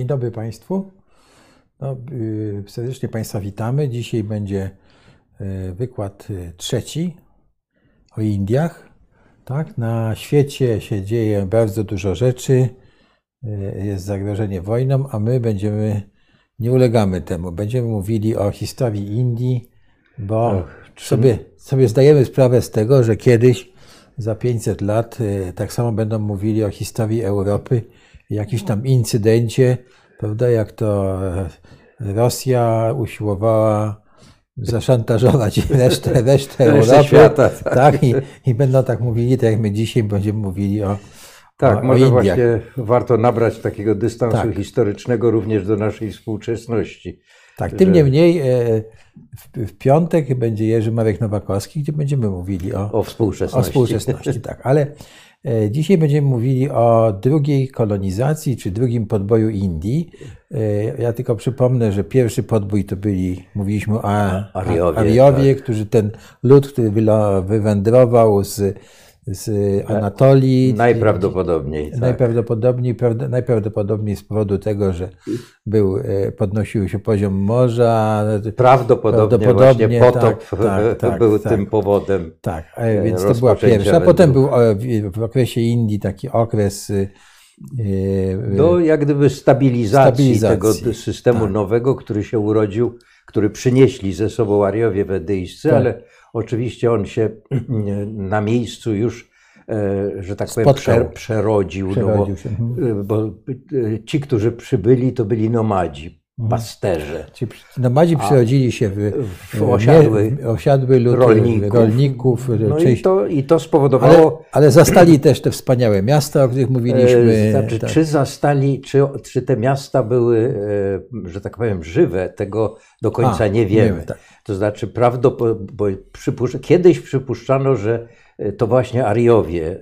Dzień dobry Państwu. No, y, serdecznie Państwa witamy. Dzisiaj będzie y, wykład y, trzeci o Indiach. Tak? Na świecie się dzieje bardzo dużo rzeczy, jest zagrożenie wojną, a my będziemy, nie ulegamy temu. Będziemy mówili o historii Indii, bo sobie, sobie zdajemy sprawę z tego, że kiedyś, za 500 lat, tak samo będą mówili o historii Europy, jakiś tam incydencie, prawda, jak to e, Rosja usiłowała zaszantażować resztę, resztę Europy. Świata, tak. tak i, i, będą tak mówili, tak jak my dzisiaj będziemy mówili o Tak, o, może o właśnie warto nabrać takiego dystansu tak. historycznego również do naszej współczesności. Tak, tym że... niemniej e, w, w, piątek będzie Jerzy Marek Nowakowski, gdzie będziemy mówili o, o współczesności. O współczesności, tak, ale dzisiaj będziemy mówili o drugiej kolonizacji, czy drugim podboju Indii. E, ja tylko przypomnę, że pierwszy podbój to byli, mówiliśmy o Ariowie, Ariowie tak. którzy ten lud, który wywędrował z z Anatolii. Najprawdopodobniej. Tak. Najprawdopodobniej, najprawdopodobniej z powodu tego, że był, e, podnosił się poziom morza. Prawdopodobnie, prawdopodobnie właśnie potop tak, tak, tak był tak, tym powodem. Tak, więc to była pierwsza. A potem był w okresie Indii taki okres do jak gdyby stabilizacji, stabilizacji tego systemu tak. nowego, który się urodził, który przynieśli ze sobą Ariowie wedyjscy, tak. ale Oczywiście on się na miejscu już, e, że tak powiem, przer, przerodził, no bo, mhm. bo, e, ci, którzy przybyli, to byli nomadzi. Pasterze. Ci nomadzi przerodzili się w, w osiadły, osiadły lud, rolników. rolników no część, i, to, I to spowodowało. Ale, ale, zastali też te wspaniałe miasta, o których mówiliśmy. E, znaczy, tak. czy zastali, czy, czy te miasta były, e, że tak powiem, żywe, tego do końca A, nie wiemy. wiemy tak. To znaczy, prawdopodobnie, przypuszcz, kiedyś przypuszczano, że e, to właśnie Ariowie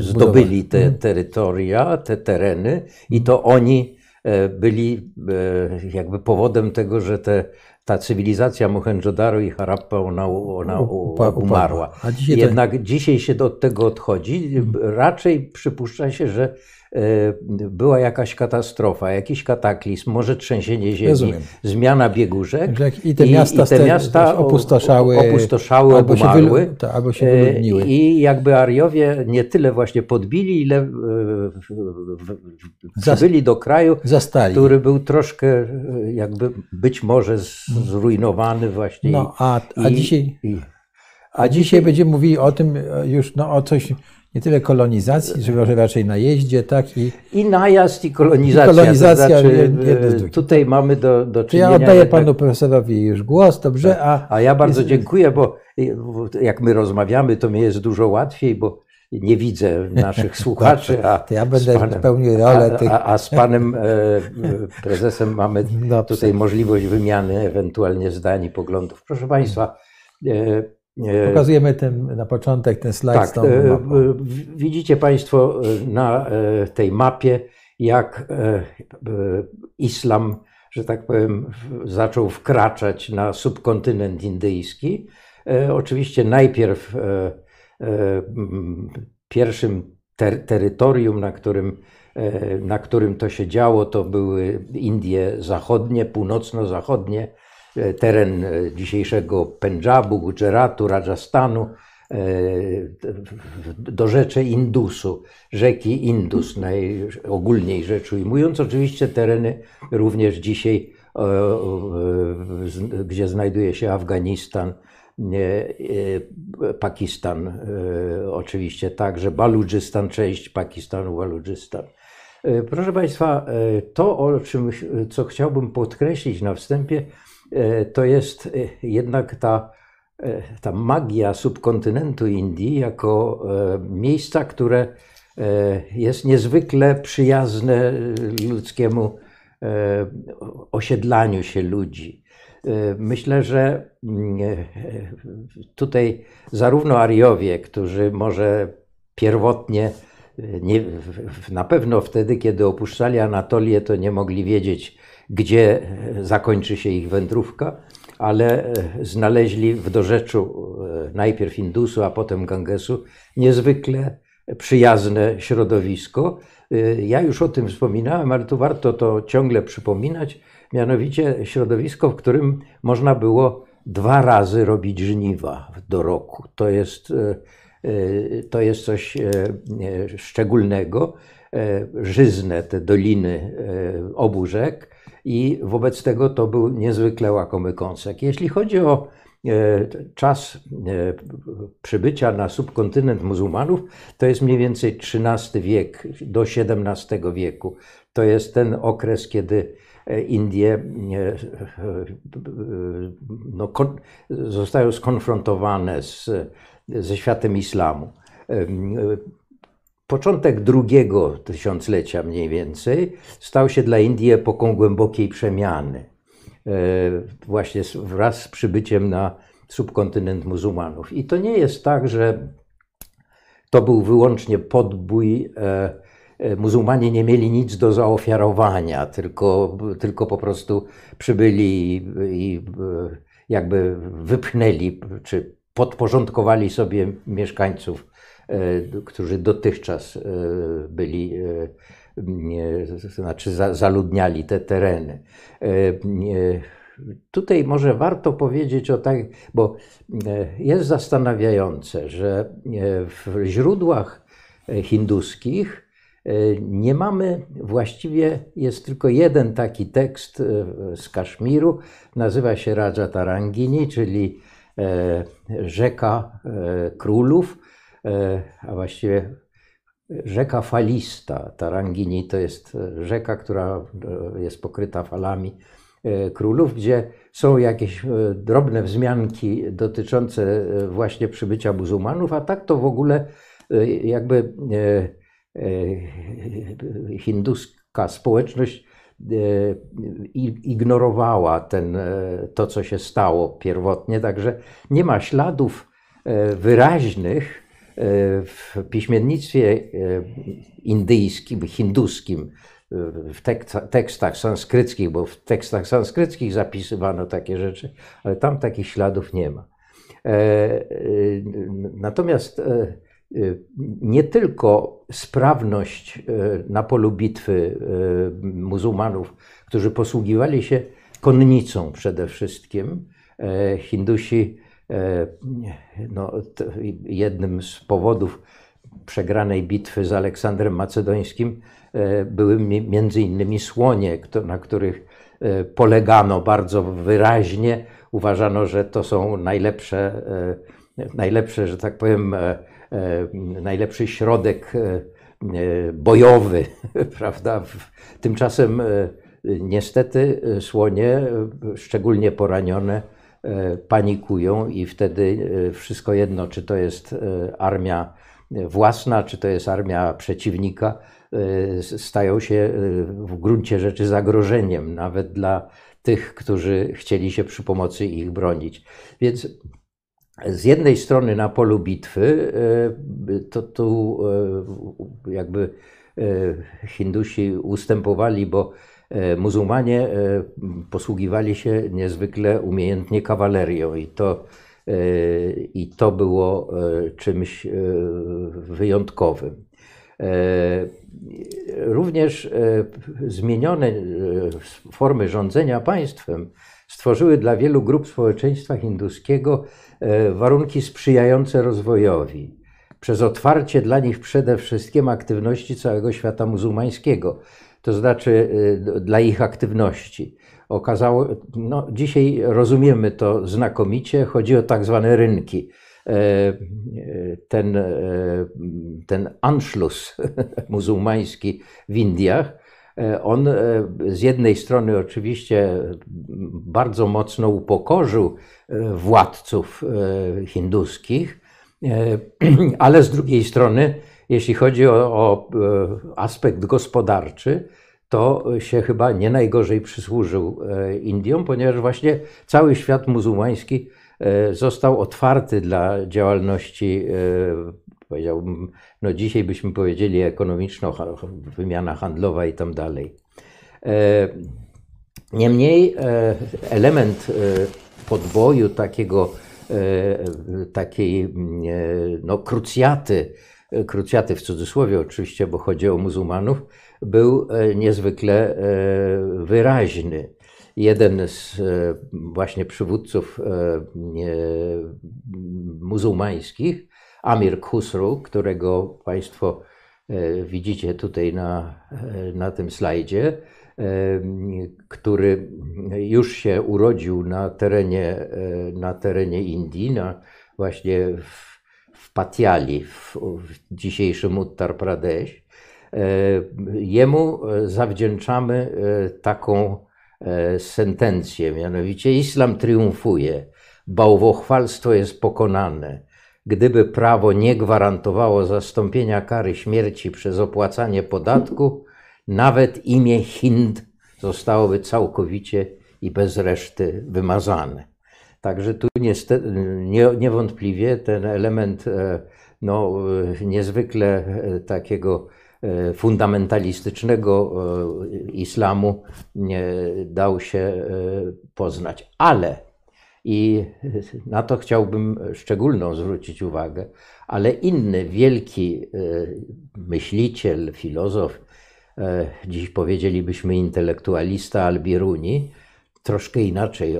zdobyli te mhm. terytoria, te tereny i to oni E, byli e, jakby powodem tego, że te, ta cywilizacja Mohenjo-Daro i Harappa ona, ona umarła. Jednak to... dzisiaj się od tego odchodzi. Raczej przypuszcza się, że E, była jakaś katastrofa, jakiś kataklizm, może trzęsienie ziemi, Rozumiem. zmiana biegórzek i te miasta, i, te miasta opustoszały, opustoszały albo, się wylu, to, albo się e, wyludniły. I jakby Ariowie nie tyle właśnie podbili, ile przybyli do kraju, Zastali. który był troszkę e, jakby być może zrujnowany właśnie. No, a, a i, dzisiaj... I, a dzisiaj będziemy mówili o tym już, no o coś nie tyle kolonizacji, że raczej najeździe, tak? I, I najazd, i kolonizacja. I kolonizacja to znaczy, tutaj mamy do, do czynienia... Ja oddaję panu profesorowi już głos, dobrze? Tak. A, a ja bardzo dziękuję, bo jak my rozmawiamy, to mi jest dużo łatwiej, bo nie widzę naszych słuchaczy, a to ja będę panem, pełnił rolę a, tych... a, a z panem e, prezesem mamy tutaj możliwość wymiany ewentualnie zdań i poglądów. Proszę państwa, e, Pokazujemy ten, na początek ten slajd tak, e. Widzicie Państwo e, na e, tej mapie, jak islam, że tak powiem, zaczął wkraczać na subkontynent indyjski. Oczywiście najpierw pierwszym ter terytorium, na którym, na którym to się działo, to były Indie zachodnie, północno-zachodnie, E, teren e, dzisiejszego Pendżabu, Gujaratu, Rajasthanu, e, do rzeczy Indusu, rzeki Indus, najogólniej rzecz ujmując. Oczywiście tereny również dzisiaj, gdzie znajduje się Afganistan, Pakistan, oczywiście także Baludżystan, część Pakistanu, Baludżystan. Proszę Państwa, to, o czym, co chciałbym podkreślić na wstępie, E, to jest e, jednak ta, e, ta magia subkontynentu Indii jako miejsca, które jest niezwykle przyjazne ludzkiemu osiedlaniu się ludzi. Myślę, że mm, tutaj zarówno Ariowie, którzy może pierwotnie, nie, na pewno wtedy, kiedy opuszczali Anatolię, to nie mogli wiedzieć, gdzie zakończy się ich wędrówka, ale e, znaleźli w dorzeczu e, najpierw Indusu, a potem Gangesu niezwykle przyjazne środowisko, Ja już o tym wspominałem, ale tu warto to ciągle przypominać, mianowicie środowisko, w którym można było dwa razy robić żniwa do roku. To jest, to jest coś szczególnego. Żyzne te doliny obu rzek i wobec tego to był niezwykle łakomy kąsek. Jeśli chodzi o e, czas e, przybycia na subkontynent muzułmanów, to jest mniej więcej XIII wiek do XVII wieku. To jest ten okres, kiedy e, Indie no, zostają skonfrontowane z, ze światem islamu początek drugiego tysiąclecia mniej więcej stał się dla Indii epoką głębokiej przemiany. E, właśnie wraz z przybyciem na subkontynent muzułmanów. I to nie jest tak, że to był wyłącznie podbój. E, e, muzułmanie nie mieli nic do zaofiarowania, tylko, tylko po prostu przybyli i, i jakby wypchnęli czy podporządkowali sobie mieszkańców którzy dotychczas e, byli, e, znaczy zaludniali te tereny. Tutaj może warto powiedzieć o tak, bo jest zastanawiające, że w źródłach hinduskich nie mamy, właściwie jest tylko jeden taki tekst z Kaszmiru, nazywa się Raja Tarangini, czyli rzeka królów, E, a właściwie rzeka falista. Tarangini to jest e, rzeka, która e, jest pokryta falami królów, gdzie są jakieś drobne wzmianki dotyczące właśnie przybycia muzułmanów, a tak to w ogóle jakby hinduska społeczność ignorowała ten, to, co się stało pierwotnie, także nie ma śladów wyraźnych w piśmiennictwie e, indyjskim, hinduskim, w tekstach sanskryckich, bo w tekstach sanskryckich zapisywano takie rzeczy, ale tam takich śladów nie ma. E, e, natomiast nie tylko sprawność na polu bitwy muzułmanów, którzy posługiwali się konnicą przede wszystkim, Hindusi no, jednym z powodów przegranej bitwy z Aleksandrem Macedońskim e, były między innymi słonie, na których e, polegano bardzo wyraźnie. Uważano, że to są najlepsze, najlepsze że tak powiem, najlepszy środek bojowy, prawda? Tymczasem niestety słonie, szczególnie poranione, E, panikują i wtedy e, wszystko jedno, czy to jest e, armia własna, czy to jest armia przeciwnika, stają się w gruncie rzeczy zagrożeniem nawet dla tych, którzy chcieli się przy pomocy ich bronić. Więc z jednej strony na polu bitwy to tu jakby Hindusi ustępowali, bo E, muzułmanie e, posługiwali się niezwykle umiejętnie kawalerią i to, e, i to było czymś wyjątkowym. Również zmienione formy rządzenia państwem stworzyły dla wielu grup społeczeństwa hinduskiego warunki sprzyjające rozwojowi przez otwarcie dla nich przede wszystkim aktywności całego świata muzułmańskiego to znaczy y, dla ich aktywności. Okazało, no, dzisiaj rozumiemy to znakomicie, chodzi o tak zwane rynki. E, e, ten, e, ten Anschluss muzułmański w Indiach, on z jednej strony oczywiście bardzo mocno upokorzył władców hinduskich, ale z drugiej strony jeśli chodzi o, o e, aspekt gospodarczy, to się chyba nie najgorzej przysłużył e, Indiom, ponieważ właśnie cały świat muzułmański e, został otwarty dla działalności, powiedziałbym, no dzisiaj byśmy powiedzieli ekonomiczno, wymiana handlowa i tam dalej. Niemniej element podboju takiego, takiej no, krucjaty krucjaty w cudzysłowie oczywiście, bo chodzi o muzułmanów, był niezwykle wyraźny. Jeden z właśnie przywódców muzułmańskich, Amir Khusru, którego Państwo widzicie tutaj na, na tym slajdzie, który już się urodził na terenie, na terenie Indii, na, właśnie w, w Patiali, w, w dzisiejszym Uttar Pradesh. Jemu zawdzięczamy taką sentencję, mianowicie Islam triumfuje, bałwochwalstwo jest pokonane. Gdyby prawo nie gwarantowało zastąpienia kary śmierci przez opłacanie podatku, nawet imię Hind zostałoby całkowicie i bez reszty wymazane. Także tu niestety, nie, niewątpliwie ten element e, no, e, niezwykle e, takiego fundamentalistycznego islamu dał się poznać. Ale, i na to chciałbym szczególną zwrócić uwagę, ale inny wielki myśliciel, filozof, dziś powiedzielibyśmy intelektualista Albiruni, troszkę inaczej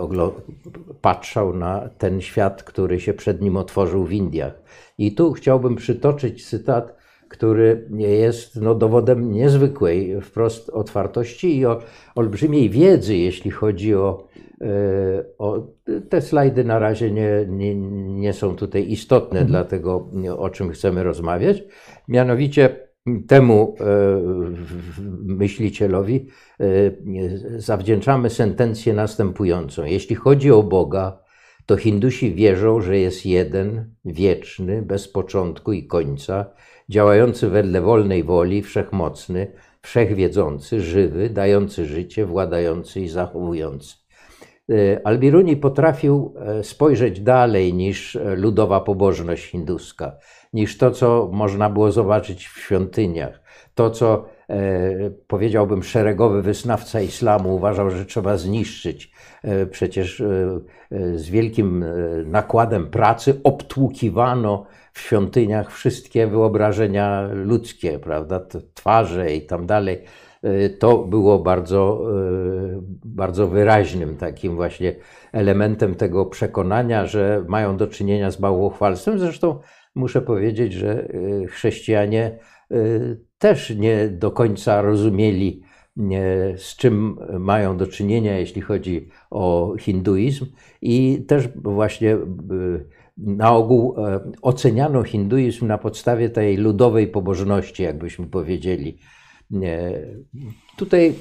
patrzał na ten świat, który się przed nim otworzył w Indiach. I tu chciałbym przytoczyć cytat, który jest no, dowodem niezwykłej wprost otwartości i o olbrzymiej wiedzy, jeśli chodzi o, e, o te slajdy na razie nie, nie, nie są tutaj istotne dla tego, o czym chcemy rozmawiać. Mianowicie temu e, myślicielowi e, zawdzięczamy sentencję następującą. Jeśli chodzi o Boga, to Hindusi wierzą, że jest jeden, wieczny, bez początku i końca, działający wedle wolnej woli, wszechmocny, wszechwiedzący, żywy, dający życie, władający i zachowujący. E, Albiruni potrafił spojrzeć dalej niż ludowa pobożność hinduska niż to, co można było zobaczyć w świątyniach. To, co e, powiedziałbym szeregowy wyznawca islamu uważał, że trzeba zniszczyć. E, przecież e, e z wielkim e, nakładem pracy obtłukiwano w świątyniach wszystkie wyobrażenia ludzkie, prawda, twarze i tam dalej. E, to było bardzo, bardzo wyraźnym takim właśnie elementem tego przekonania, że mają do czynienia z bałwochwalstwem. Zresztą muszę powiedzieć, że y, chrześcijanie y, też nie do końca rozumieli, z czym mają do czynienia, jeśli chodzi o hinduizm, i też właśnie y, na ogół e, oceniano hinduizm na podstawie tej ludowej pobożności, jakbyśmy powiedzieli. Tutaj e,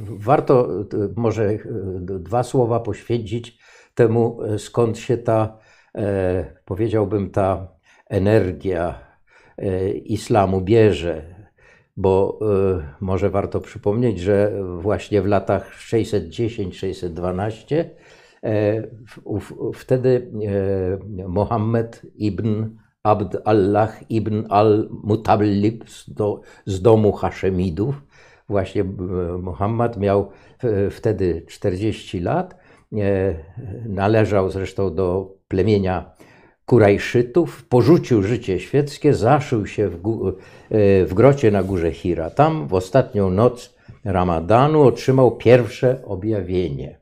warto może dwa słowa poświęcić temu, skąd się ta E, powiedziałbym, ta energia e, islamu bierze, bo e, może warto przypomnieć, że właśnie w latach 610-612 wtedy Mohammed ibn Abd Allah ibn al-Mutallib z domu Haszemidów, właśnie Muhammad miał wtedy 40 lat, należał zresztą do plemienia Kurajszytów, porzucił życie świeckie, zaszył się w, e, w grocie na górze Hira. Tam w ostatnią noc Ramadanu otrzymał pierwsze objawienie.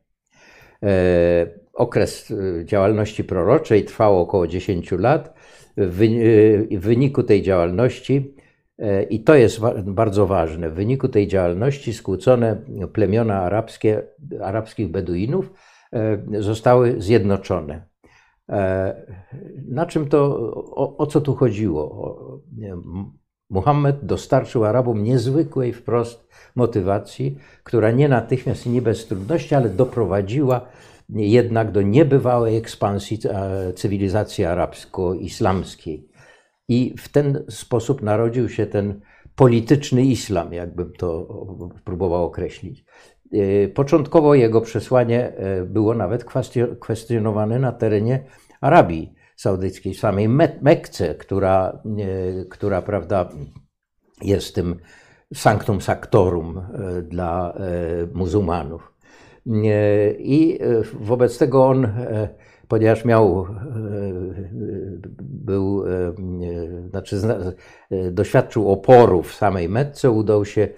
E, okres e, działalności proroczej trwał około 10 lat. W wyniku tej działalności, i to jest bardzo ważne, w wyniku tej działalności skłócone plemiona arabskie, arabskich Beduinów zostały zjednoczone. E, na czym to, o, o co tu chodziło? Muhammed dostarczył Arabom niezwykłej wprost motywacji, która nie natychmiast i nie bez trudności, ale doprowadziła jednak do niebywałej ekspansji e, cywilizacji arabsko-islamskiej. I w ten sposób narodził się ten polityczny islam, jakbym to próbował określić. E, początkowo jego przesłanie było nawet kwestionowane na terenie Arabii Saudyjskiej, samej Mekce, która, która prawda, jest tym sanctum sanctorum e, dla e, muzułmanów. I e, wobec tego on ponieważ miał, był, znaczy doświadczył oporu w samej Metce, udał się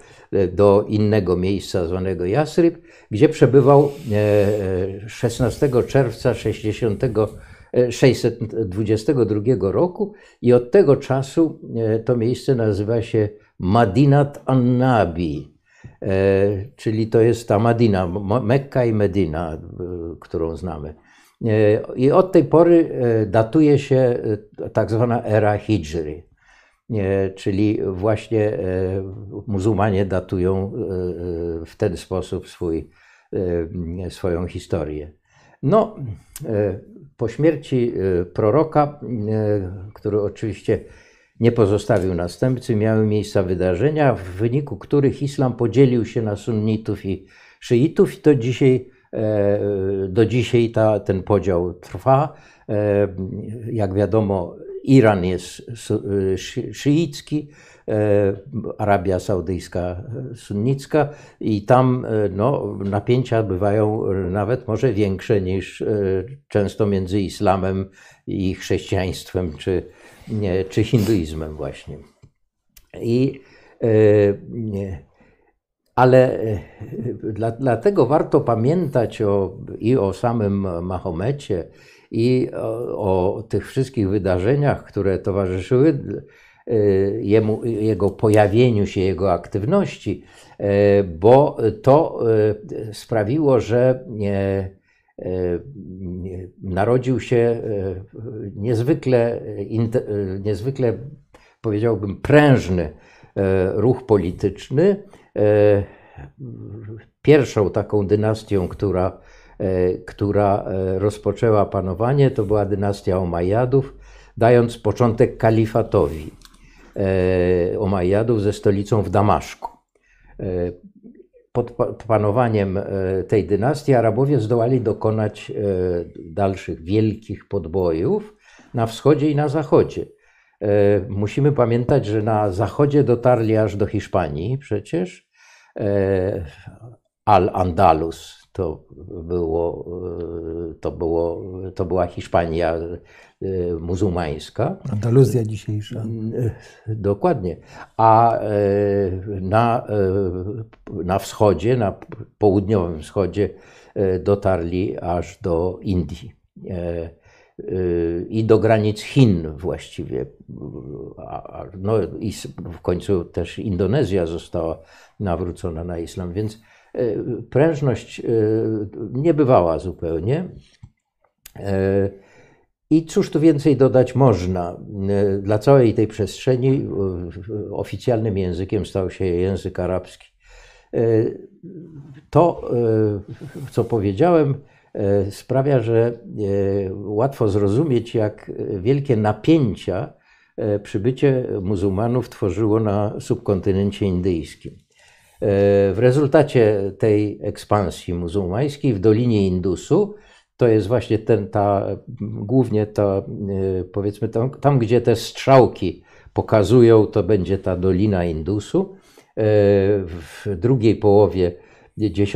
do innego miejsca zwanego Jasryb, gdzie przebywał 16 czerwca 60 622 roku i od tego czasu to miejsce nazywa się Madinat Annabi, e, czyli to jest ta Madina, Mekka i Medina, którą znamy. E, I od tej pory e, datuje się tak zwana era Hijry, czyli właśnie muzułmanie datują w ten sposób swój, swoją historię. No, po śmierci proroka, który oczywiście nie pozostawił następcy, miały miejsca wydarzenia, w wyniku których islam podzielił się na sunnitów i szyitów i to dzisiaj, e, do dzisiaj ta, ten podział trwa. E, jak wiadomo, Iran jest szyicki, e, Arabia Saudyjska sunnicka i tam no, napięcia bywają nawet może większe niż często między islamem i chrześcijaństwem czy, nie, czy hinduizmem właśnie. I, e, ale e, dla, dlatego warto pamiętać o, i o samym Mahomecie, i o, o tych wszystkich wydarzeniach, które towarzyszyły e, jemu, jego pojawieniu się, jego aktywności, bo to sprawiło, że E, narodził się e, niezwykle, e, niezwykle powiedziałbym, prężny ruch polityczny. Pierwszą taką dynastią, która, która rozpoczęła panowanie, to była dynastia Omajadów, dając początek kalifatowi Omajadów ze stolicą w Damaszku pod panowaniem e, tej dynastii Arabowie zdołali dokonać e, dalszych wielkich podbojów na wschodzie i na zachodzie. E, musimy pamiętać, że na zachodzie dotarli aż do Hiszpanii przecież. Al-Andalus to, było, to, było, to była Hiszpania Y, muzułmańska. Andaluzja dzisiejsza. Y, dokładnie. A na, na wschodzie, na południowym wschodzie dotarli aż do Indii i do granic Chin właściwie. No i w końcu też Indonezja została nawrócona na islam, więc prężność nie bywała zupełnie. I cóż tu więcej dodać można? Dla całej tej przestrzeni oficjalnym językiem stał się język arabski. To, co powiedziałem, sprawia, że łatwo zrozumieć, jak wielkie napięcia przybycie muzułmanów tworzyło na subkontynencie indyjskim. W rezultacie tej ekspansji muzułmańskiej w Dolinie Indusu to jest właśnie ten, ta, głównie ta, e, powiedzmy, tam, tam, gdzie te strzałki pokazują, to będzie ta Dolina Indusu. E, w drugiej połowie X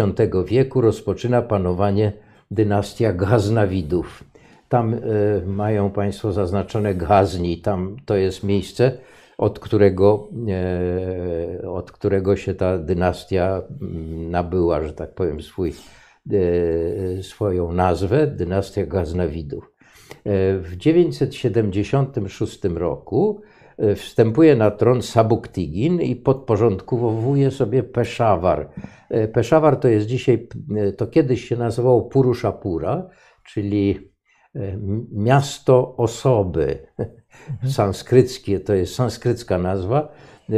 wieku rozpoczyna panowanie dynastia Gaznawidów. Tam e, mają Państwo zaznaczone Gazni, tam to jest miejsce, od którego, od którego się ta dynastia mm, nabyła, że tak powiem, swój E, swoją nazwę, dynastia Gaznawidów. E, w 976 roku e, wstępuje na tron Sabuktigin i podporządkowuje sobie Peszawar. Peszawar to jest dzisiaj, to kiedyś się nazywało Purushapura, czyli miasto osoby. Sanskryckie, to jest sanskrycka nazwa. E,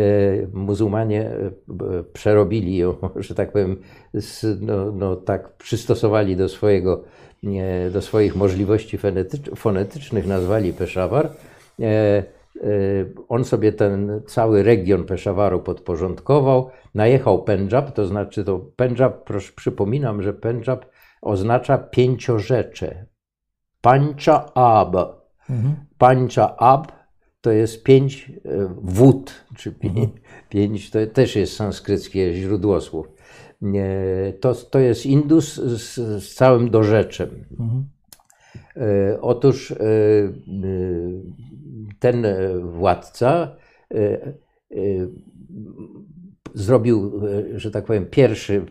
muzułmanie e, przerobili ją, że tak powiem, no, no tak przystosowali do, swojego, do swoich możliwości fonetycznych, nazwali Peszawar. E, on sobie ten cały region Peszawaru podporządkował. Najechał Pendżab, to znaczy to Pendżab, proszę, przypominam, że Pendżab oznacza pięciorzecze. Pańcza Ab. Mhm. Pańcza Ab to jest pięć e, wód, czy pięć, to też jest sanskryckie źródło słów. To, to jest Indus z, z całym dorzeczem. Mhm. Otóż ten władca zrobił, że tak powiem, pierwszy,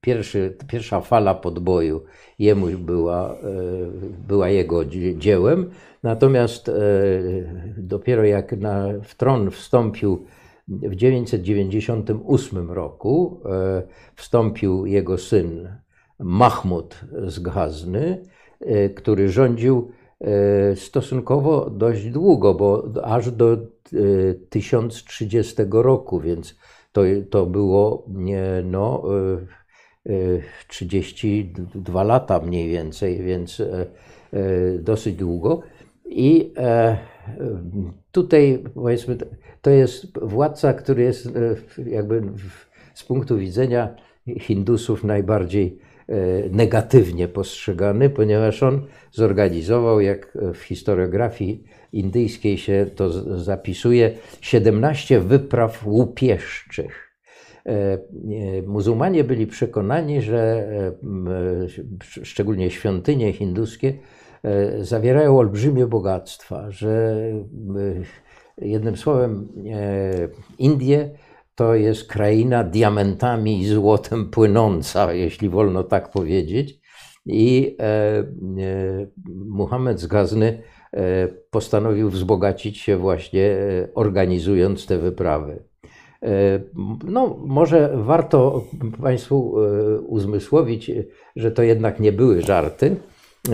pierwszy, pierwsza fala podboju jemu była, była jego dziełem, natomiast dopiero jak na, w tron wstąpił w 998 roku, wstąpił jego syn Mahmud z Gazny, który rządził stosunkowo dość długo, bo aż do 1030 roku, więc to, to było no, 32 lata mniej więcej, więc dosyć długo. I tutaj powiedzmy, to jest władca, który jest jakby z punktu widzenia Hindusów najbardziej negatywnie postrzegany, ponieważ on zorganizował, jak w historiografii indyjskiej się to zapisuje, 17 wypraw łupieszczych. Muzułmanie byli przekonani, że szczególnie świątynie hinduskie zawierają olbrzymie bogactwa, że jednym słowem Indie to jest kraina diamentami i złotem płynąca, jeśli wolno tak powiedzieć. I e, e, Muhammad z Gazny e, postanowił wzbogacić się właśnie organizując te wyprawy. No, może warto Państwu uzmysłowić, że to jednak nie były żarty.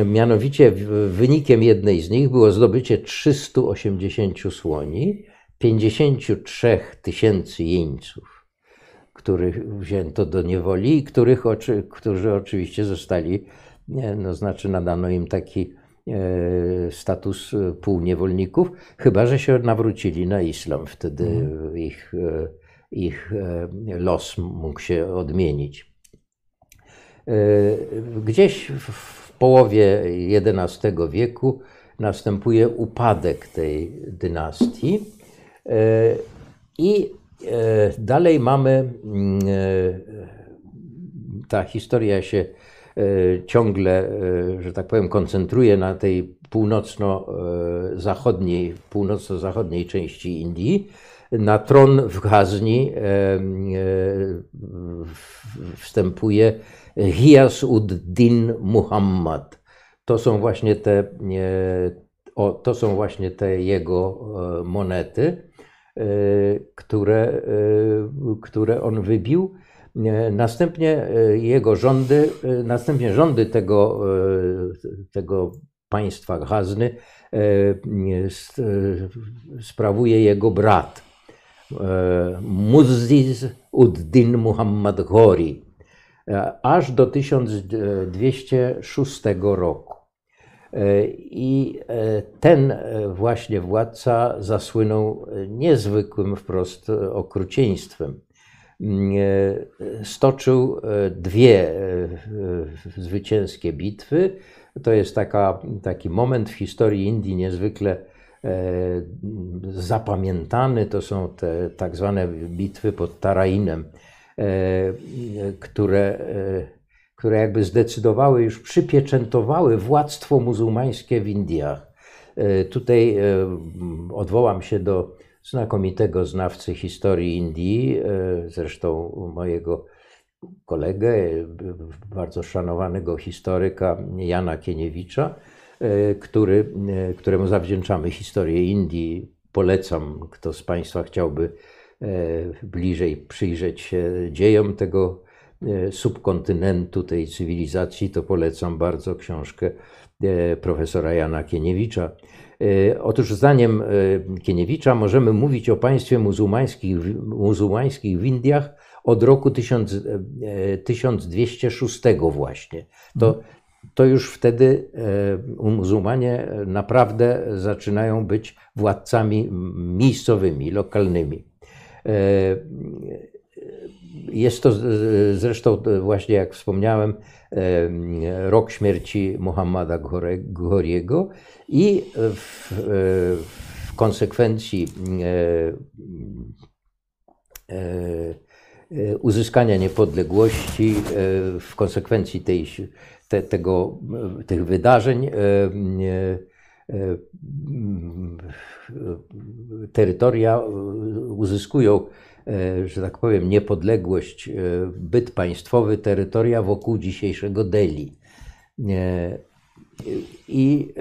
Mianowicie wynikiem jednej z nich było zdobycie 380 słoni, 53 tysięcy jeńców, których wzięto do niewoli i których, którzy oczywiście zostali, no znaczy nadano im taki e, status półniewolników, chyba że się nawrócili na islam. Wtedy mhm. ich, e, ich e, los mógł się odmienić. Gdzieś w połowie XI wieku następuje upadek tej dynastii E, I e, dalej mamy, mm, e, ta historia się ciągle, że tak powiem, koncentruje na tej północno-zachodniej, północno-zachodniej części Indii. Na tron w Ghazni wstępuje Hiyas ud-Din Muhammad. To są właśnie te, to są właśnie te jego monety. E, które, e, które on wybił. E, następnie jego rządy, następnie rządy tego, tego państwa Gazny sprawuje jego brat Muzziz ud-Din Muhammad Ghori aż do 1206 roku. E, I e, ten e, właśnie władca zasłynął niezwykłym wprost okrucieństwem. Mm, stoczył dwie zwycięskie bitwy. To jest taka, taki moment w historii Indii niezwykle zapamiętany. To są te tak zwane bitwy pod Tarainem, które które jakby zdecydowały, już przypieczętowały władztwo muzułmańskie w Indiach. E, tutaj e, odwołam się do znakomitego znawcy historii Indii, e, zresztą mojego kolegę, bardzo szanowanego historyka Jana Kieniewicza, który, któremu zawdzięczamy historię Indii. Polecam, kto z Państwa chciałby bliżej przyjrzeć się dziejom tego subkontynentu, tej cywilizacji, to polecam bardzo książkę e, profesora Jana Kieniewicza. E, otóż zdaniem Kieniewicza możemy mówić o państwie muzułmańskich, muzułmańskich w Indiach od roku 1000, 1206 właśnie. To, to już wtedy muzułmanie naprawdę zaczynają być władcami miejscowymi, lokalnymi. Jest to zresztą właśnie, jak wspomniałem, rok śmierci Muhammada Ghoriego i w, w konsekwencji e, uzyskania niepodległości, w konsekwencji tej, te, tego, tych wydarzeń terytoria uzyskują, że tak powiem, niepodległość, byt państwowy terytoria wokół dzisiejszego Delhi. I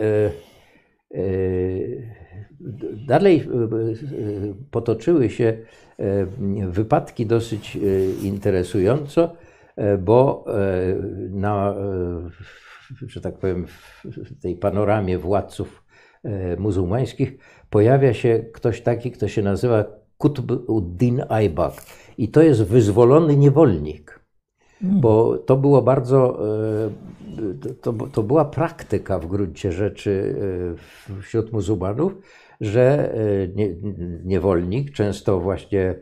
dalej potoczyły się wypadki dosyć interesująco, bo na, że tak powiem, w tej panoramie władców muzułmańskich pojawia się ktoś taki, kto się nazywa Qutb ud-Din Aybak. I to jest wyzwolony niewolnik. Hmm. Bo to było bardzo, to, to była praktyka w gruncie rzeczy wśród muzułmanów, że niewolnik, często właśnie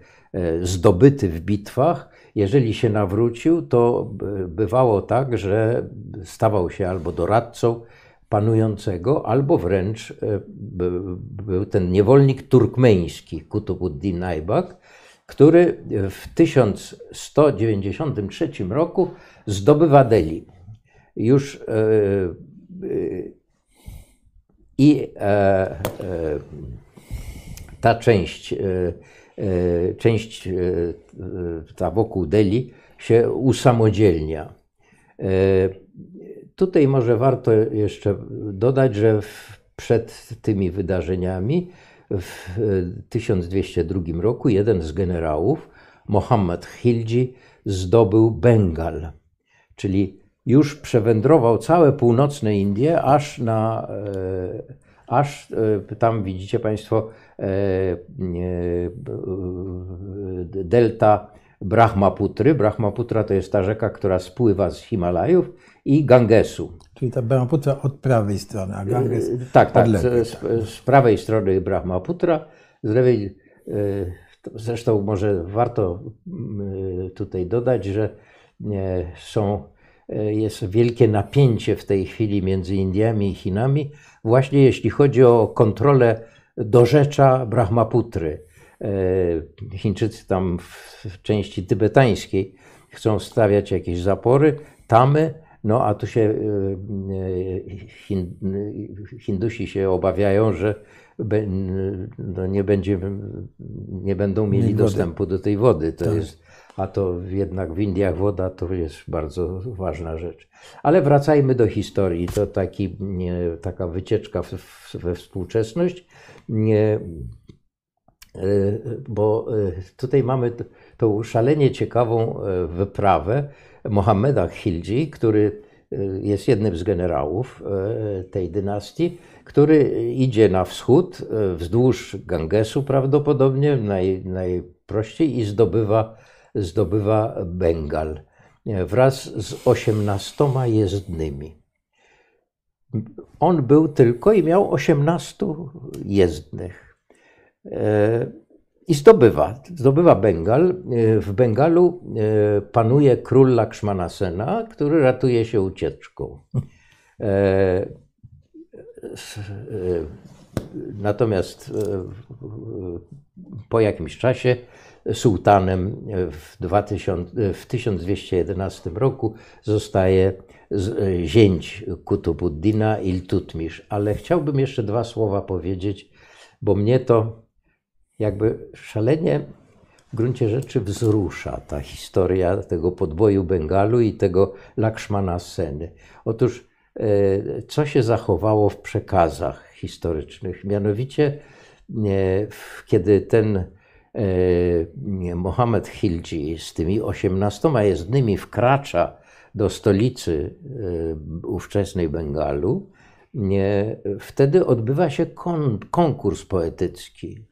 zdobyty w bitwach, jeżeli się nawrócił, to bywało tak, że stawał się albo doradcą panującego, albo wręcz był ten niewolnik turkmeński, Kutubuddin Aybak, który w 1193 roku zdobywa Delhi. Już e, e, i e, ta część, część ta wokół Delhi się usamodzielnia. Tutaj może warto jeszcze dodać, że przed tymi wydarzeniami w 1202 roku jeden z generałów, Mohammed Khilji, zdobył Bengal, czyli już przewędrował całe północne Indie, aż na, e, aż e, tam widzicie Państwo e, delta Brahmaputry. Brahmaputra to jest ta rzeka, która spływa z Himalajów i Gangesu. Czyli ta Brahmaputra od prawej strony, a Ganges y, Tak, tak. Z, z, prawej strony Brahmaputra, z lewej. Y, zresztą może warto y, tutaj dodać, że są, jest wielkie napięcie w tej chwili między Indiami i Chinami, właśnie jeśli chodzi o kontrolę dorzecza Brahmaputry. Chińczycy tam w części tybetańskiej chcą stawiać jakieś zapory, tamy, no a tu się y, y, Hindusi się obawiają, że no nie, będzie, nie będą mieli dostępu do tej wody. To tak. jest, a to jednak w Indiach woda to jest bardzo ważna rzecz. Ale wracajmy do historii. To taki, taka wycieczka we współczesność, y, bo tutaj mamy tą szalenie ciekawą wyprawę, Mohameda Khildzi, który y, jest jednym z generałów y, tej dynastii, który idzie na wschód y, wzdłuż Gangesu prawdopodobnie naj, najprościej i zdobywa, zdobywa Bengal wraz z osiemnastoma jezdnymi. On był tylko i miał osiemnastu jezdnych i zdobywa. Zdobywa Bengal. E, w Bengalu e, panuje król Lakshmanasena, który ratuje się ucieczką. E, natomiast po jakimś czasie sułtanem w, 2000, w 1211 roku zostaje zięć Kutubuddina Iltutmisz. Ale chciałbym jeszcze dwa słowa powiedzieć, bo mnie to jakby szalenie w gruncie rzeczy wzrusza ta historia tego podboju Bengalu i tego Lakshmana Seny. Otóż e, co się zachowało w przekazach historycznych? Mianowicie, kiedy ten e, Mohammed Khilji z tymi osiemnastoma jezdnymi wkracza do stolicy e, ówczesnej Bengalu, wtedy odbywa się kon, konkurs poetycki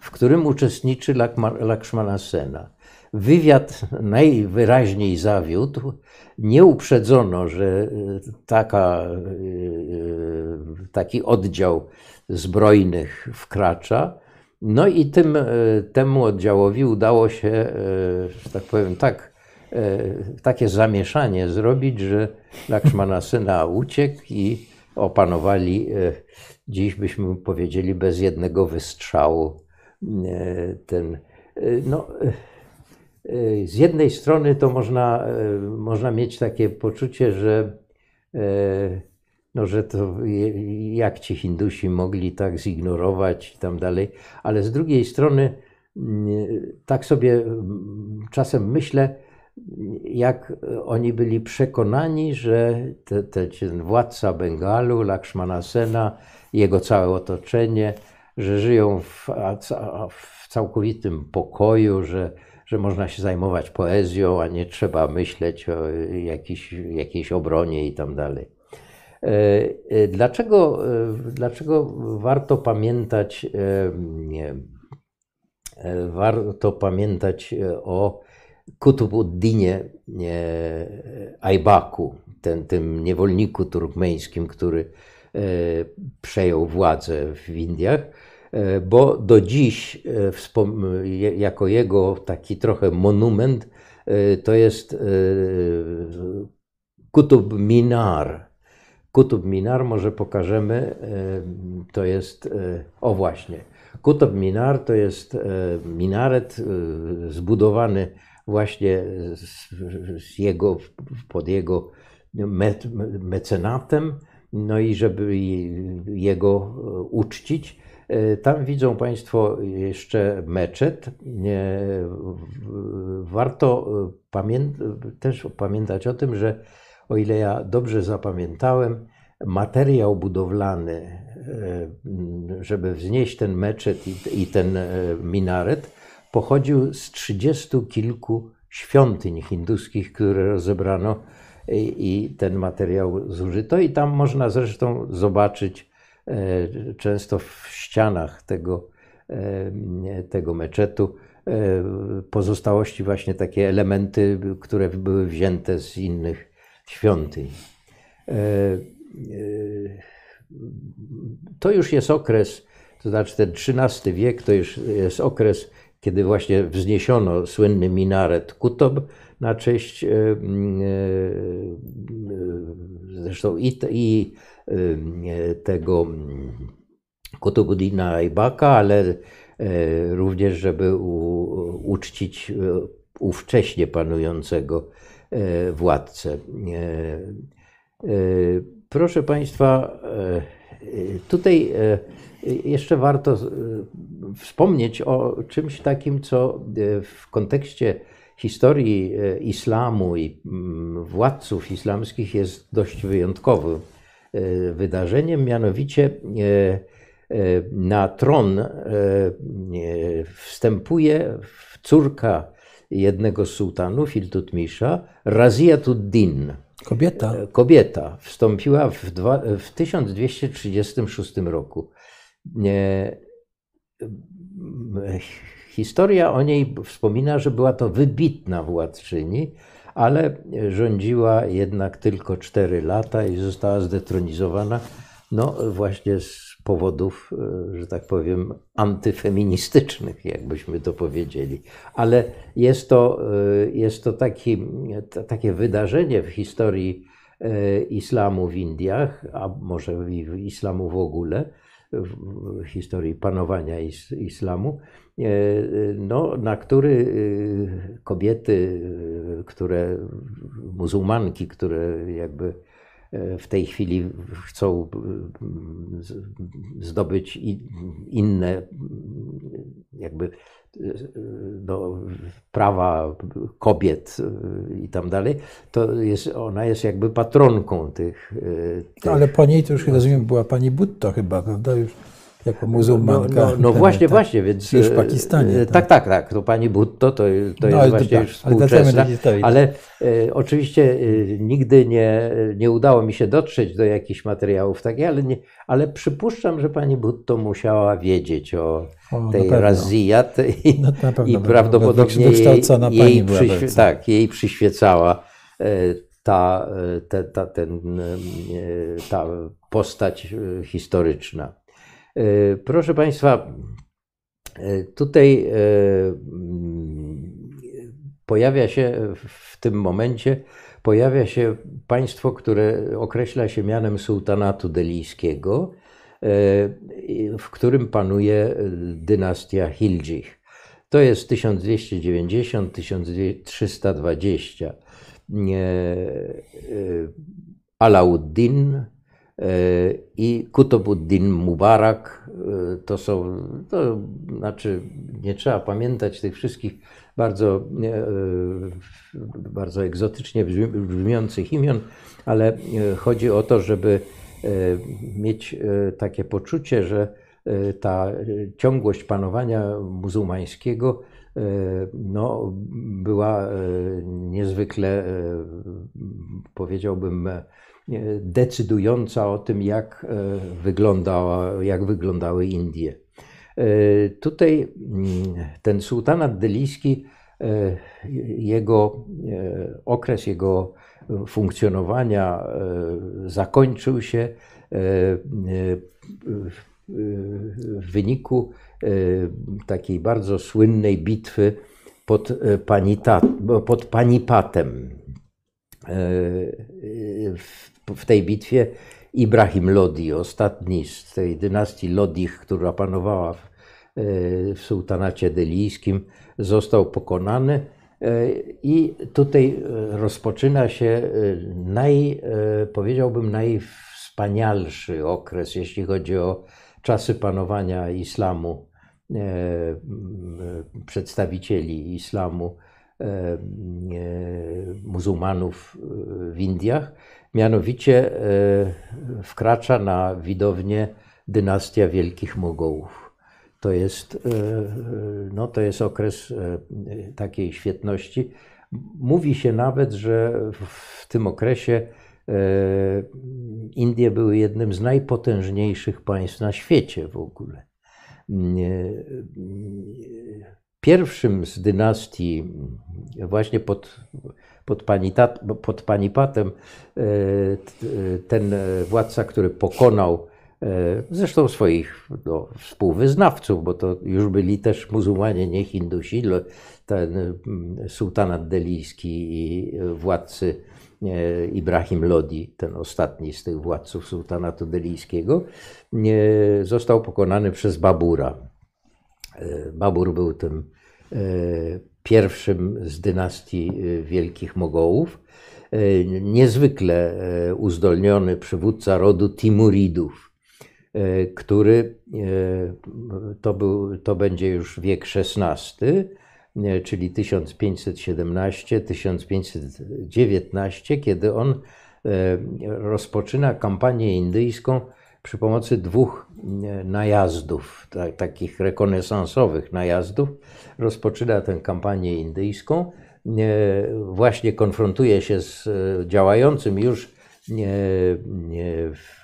w którym uczestniczy Lakshmana Sena. Wywiad najwyraźniej zawiódł. Nie uprzedzono, że e, taka, e, taki oddział zbrojnych wkracza. No i tym, temu oddziałowi udało się, że tak powiem, tak, takie zamieszanie zrobić, że Lakshmana Sena uciekł i opanowali, dziś byśmy powiedzieli, bez jednego wystrzału ten, e, no, e, z jednej strony to można, można mieć takie poczucie, że, no, że to jak ci Hindusi mogli tak zignorować i tam dalej, ale z drugiej strony tak sobie czasem myślę, jak oni byli przekonani, że te, te, ten władca Bengalu, Lakshmana Sena, jego całe otoczenie, że żyją w, w całkowitym pokoju, że, że można się zajmować poezją, a nie trzeba myśleć o jakiejś, jakiejś obronie i tam dalej. E, e, dlaczego, e, dlaczego warto pamiętać, warto pamiętać o Kutubuddinie Ajbaku, ten, tym niewolniku turkmeńskim, który przejął władzę w Indiach? E, bo do dziś, e, jako jego taki trochę monument, e, to jest Kutub Minar. Kutub Minar może pokażemy, to jest, o właśnie, Kutub Minar to jest minaret zbudowany właśnie z jego, pod jego mecenatem, no i żeby jego uczcić, E, tam widzą Państwo jeszcze meczet. Warto e, też pamiętać o tym, że o ile ja dobrze zapamiętałem, materiał budowlany, e, żeby wznieść ten meczet i ten minaret, pochodził z trzydziestu kilku świątyń hinduskich, które rozebrano i, ten materiał zużyto. I tam można zresztą zobaczyć E, często w ścianach tego, e, tego meczetu e, pozostałości, właśnie takie elementy, które były wzięte z innych świątyń. To już jest okres, to znaczy ten XIII wiek, to już jest okres, kiedy właśnie wzniesiono słynny minaret Kutob na cześć zresztą i, i tego Kutubuddina Aibaka, ale e, również, żeby uczcić e, ówcześnie panującego e, władcę. Proszę Państwa, tutaj jeszcze warto wspomnieć o czymś takim, co w kontekście historii islamu i mm, władców islamskich jest dość wyjątkowym E, wydarzeniem, mianowicie e, e, na tron wstępuje córka jednego z sułtanów, Iltutmisza, Raziyatuddin. Kobieta. Kobieta. Wstąpiła w, dwa, w 1236 roku. Historia o niej wspomina, że była to wybitna władczyni, ale rządziła jednak tylko 4 lata i została zdetronizowana, no właśnie z powodów, e, że tak powiem, antyfeministycznych, jakbyśmy to powiedzieli. Ale jest to, e, jest to taki, takie wydarzenie w historii e, islamu w Indiach, a może i islamu w ogóle, w historii panowania islamu, e, no, na który e, kobiety, e, które, muzułmanki, które jakby w tej chwili chcą zdobyć inne jakby do prawa kobiet i tam dalej, to jest, ona jest jakby patronką tych, tych... No, ale po niej to już rozumiem, była pani Butto chyba, prawda? Już jako muzułmanka. No, no, no właśnie, tak, właśnie, więc... Już w Pakistanie. Tak, tak, tak, tak. To pani Butto to, to no, jest właśnie tak, już współczesna, ale, ale e, oczywiście e, nigdy nie, nie udało mi się dotrzeć do jakichś materiałów takich, ale, nie, ale przypuszczam, że pani Butto musiała wiedzieć o, o tej Raziyat i, no, i prawdopodobnie jej, jej, przyświe, tak, jej przyświecała e, ta, ta, ta, ten, ta postać historyczna. E, proszę Państwa, e, tutaj e, pojawia się w tym momencie pojawia się państwo, które określa się mianem sułtanatu delijskiego, w którym panuje dynastia Hildżich. To jest 1290-1320. Alauddin i Kutubuddin Mubarak. To są, to znaczy nie trzeba pamiętać tych wszystkich bardzo, bardzo egzotycznie brzmiących imion, ale chodzi o to, żeby mieć takie poczucie, że ta ciągłość panowania muzułmańskiego no, była niezwykle, powiedziałbym, decydująca o tym, jak, wyglądała, jak wyglądały Indie. Tutaj ten sułtanat delijski, jego okres jego funkcjonowania zakończył się w wyniku takiej bardzo słynnej bitwy pod, Panita, pod Panipatem. W tej bitwie Ibrahim Lodi, ostatni z tej dynastii Lodich, która panowała w, w sułtanacie delijskim, został pokonany. I tutaj rozpoczyna się naj, powiedziałbym, najwspanialszy okres, jeśli chodzi o czasy panowania islamu, przedstawicieli islamu, muzułmanów w Indiach. Mianowicie wkracza na widownię dynastia Wielkich Mogołów. To jest, no, to jest okres takiej świetności. Mówi się nawet, że w tym okresie Indie były jednym z najpotężniejszych państw na świecie w ogóle. Pierwszym z dynastii, właśnie pod, pod, Panitat, pod Panipatem, ten władca, który pokonał zresztą swoich no, współwyznawców, bo to już byli też muzułmanie, nie Hindusi, ten sułtanat delijski i władcy Ibrahim Lodi, ten ostatni z tych władców sułtanatu delijskiego, został pokonany przez Babura. Babur był tym pierwszym z dynastii Wielkich Mogołów. Niezwykle uzdolniony przywódca rodu Timuridów, który to, był, to będzie już wiek XVI, czyli 1517-1519, kiedy on rozpoczyna kampanię indyjską przy pomocy dwóch najazdów, takich rekonesansowych najazdów. Rozpoczyna tę kampanię indyjską, właśnie konfrontuje się z działającym już w,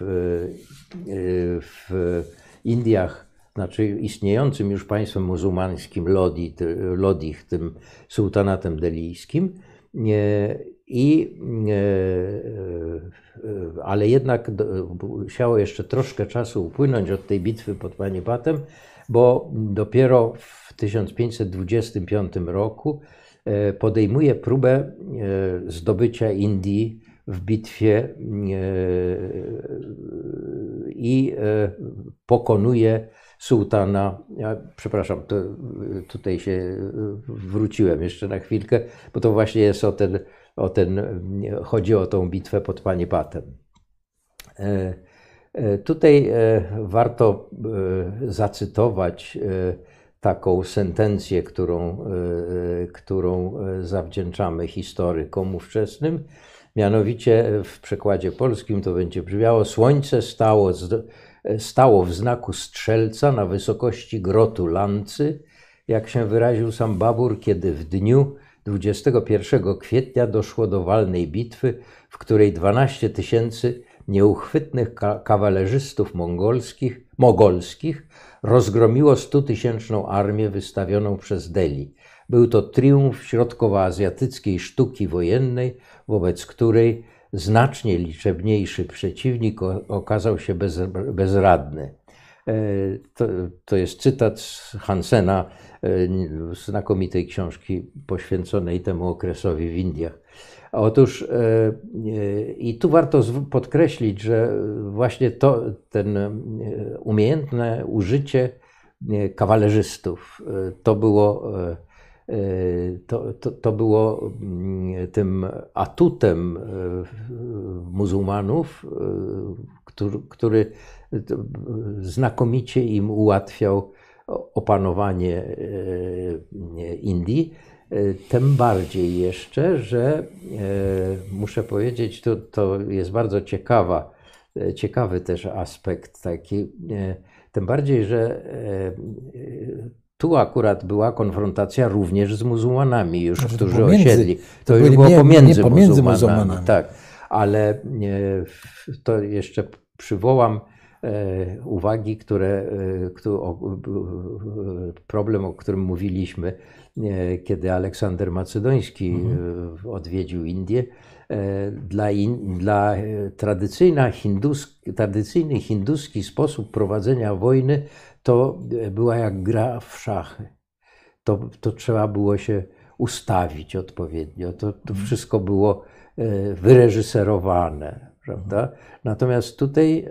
w Indiach znaczy istniejącym już państwem muzułmańskim Lodi, Lodich, tym sułtanatem delijskim. I, ale jednak musiało jeszcze troszkę czasu upłynąć od tej bitwy pod Panipatem, bo dopiero w 1525 roku podejmuje próbę zdobycia Indii w bitwie i pokonuje sułtana. Ja, przepraszam, tutaj się wróciłem jeszcze na chwilkę, bo to właśnie jest o ten, o ten chodzi o tą bitwę pod Panipatem. E, e, tutaj e, warto zacytować taką sentencję, którą, którą zawdzięczamy historykom ówczesnym. Mianowicie w przekładzie polskim to będzie brzmiało: Słońce stało stało w znaku strzelca na wysokości grotu Lancy, jak się wyraził sam Babur, kiedy w dniu 21 kwietnia doszło do walnej bitwy, w której 12 tysięcy nieuchwytnych kawalerzystów mongolskich, mogolskich rozgromiło 100-tysięczną armię wystawioną przez Delhi. Był to triumf środkowoazjatyckiej sztuki wojennej, wobec której znacznie liczebniejszy przeciwnik okazał się bez, bezradny. E, to, to, jest cytat z Hansena, e, znakomitej książki poświęconej temu okresowi w Indiach. Otóż e, i tu warto podkreślić, że właśnie to, ten umiejętne użycie kawalerzystów. To było, to, to, to było mm, tym atutem muzułmanów, który, który znakomicie im ułatwiał opanowanie Indii. Tym bardziej jeszcze, że muszę powiedzieć, to, to jest bardzo ciekawa, ciekawy też aspekt taki, tym bardziej, że tu akurat była konfrontacja również z muzułmanami, już, znaczy, którzy pomiędzy, osiedli. To, to już było nie, pomiędzy, nie pomiędzy muzułmanami. muzułmanami. Tak, ale to jeszcze przywołam e, uwagi, które, e, problem, o którym mówiliśmy, kiedy Aleksander Macedoński mhm. odwiedził Indię. Dla, in, dla tradycyjna hinduski, tradycyjny hinduski sposób prowadzenia wojny to była jak gra w szachy. To, to trzeba było się ustawić odpowiednio. To, to mhm. wszystko było e, wyreżyserowane, prawda? Natomiast tutaj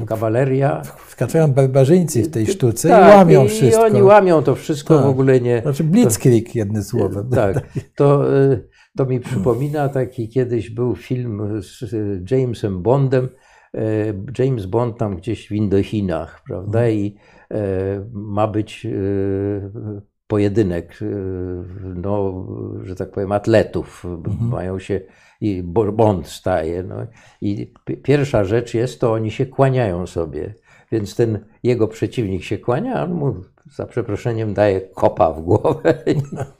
e, kawaleria... Wkraczają barbarzyńcy w tej sztuce tak, i łamią i, wszystko. I oni łamią to wszystko tak. w ogóle nie... Znaczy blitzkrieg jednym słowem. Tak, to, e, to mi przypomina taki kiedyś był film z Jamesem Bondem, E, James Bond tam gdzieś w Indochinach, prawda? Mhm. I e, ma być e, pojedynek, no, że tak powiem, atletów. Mhm. Mają się i Bond staje. No. I pierwsza rzecz jest to, oni się kłaniają sobie. Więc ten jego przeciwnik się kłania, a on mu za przeproszeniem daje kopa w głowę.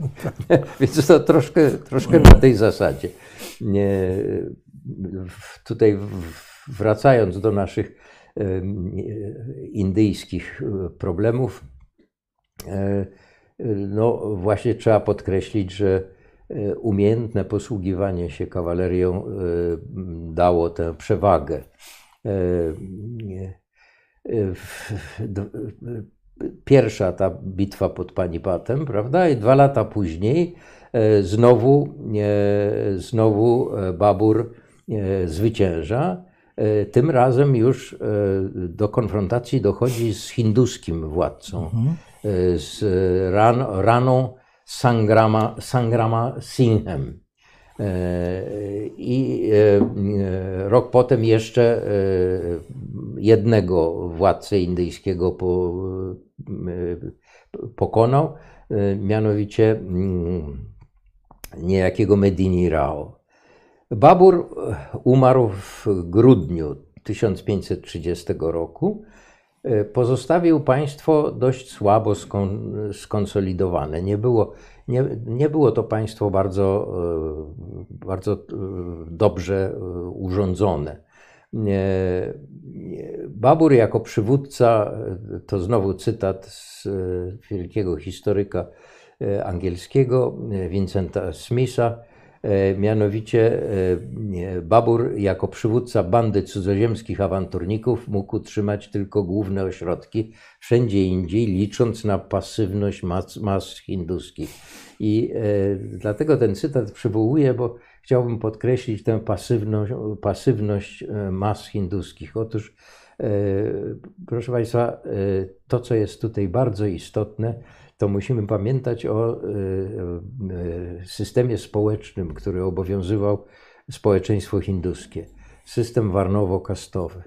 Więc to troszkę, troszkę na tej zasadzie. Nie, tutaj wracając do naszych indyjskich e, problemów, e, no właśnie trzeba podkreślić, że umiejętne posługiwanie się kawalerią dało tę przewagę. Pierwsza ta bitwa pod Panipatem, prawda? I dwa lata później znowu, znowu Babur zwycięża tym razem już do konfrontacji dochodzi z hinduskim władcą, mhm. Z ran, raną Sangrama, Sangrama Singhem. I rok potem jeszcze jednego władcę indyjskiego pokonał, mianowicie mm, niejakiego Medini Rao. Babur e, umarł w grudniu 1530 roku. E, pozostawił państwo dość słabo skonsolidowane. Nie było, nie, nie było to państwo bardzo, e, bardzo dobrze urządzone. Babur jako przywódca, to znowu cytat z wielkiego historyka angielskiego Vincenta Smitha, E, mianowicie e, Babur jako przywódca bandy cudzoziemskich awanturników mógł utrzymać tylko główne ośrodki wszędzie indziej, licząc na pasywność mas, mas hinduskich. I e, dlatego ten cytat przywołuję, bo chciałbym podkreślić tę pasywność, pasywność mas hinduskich. Otóż, proszę Państwa, to co jest tutaj bardzo istotne, to musimy pamiętać o e, e, systemie społecznym, który obowiązywał społeczeństwo hinduskie. System warnowo-kastowy.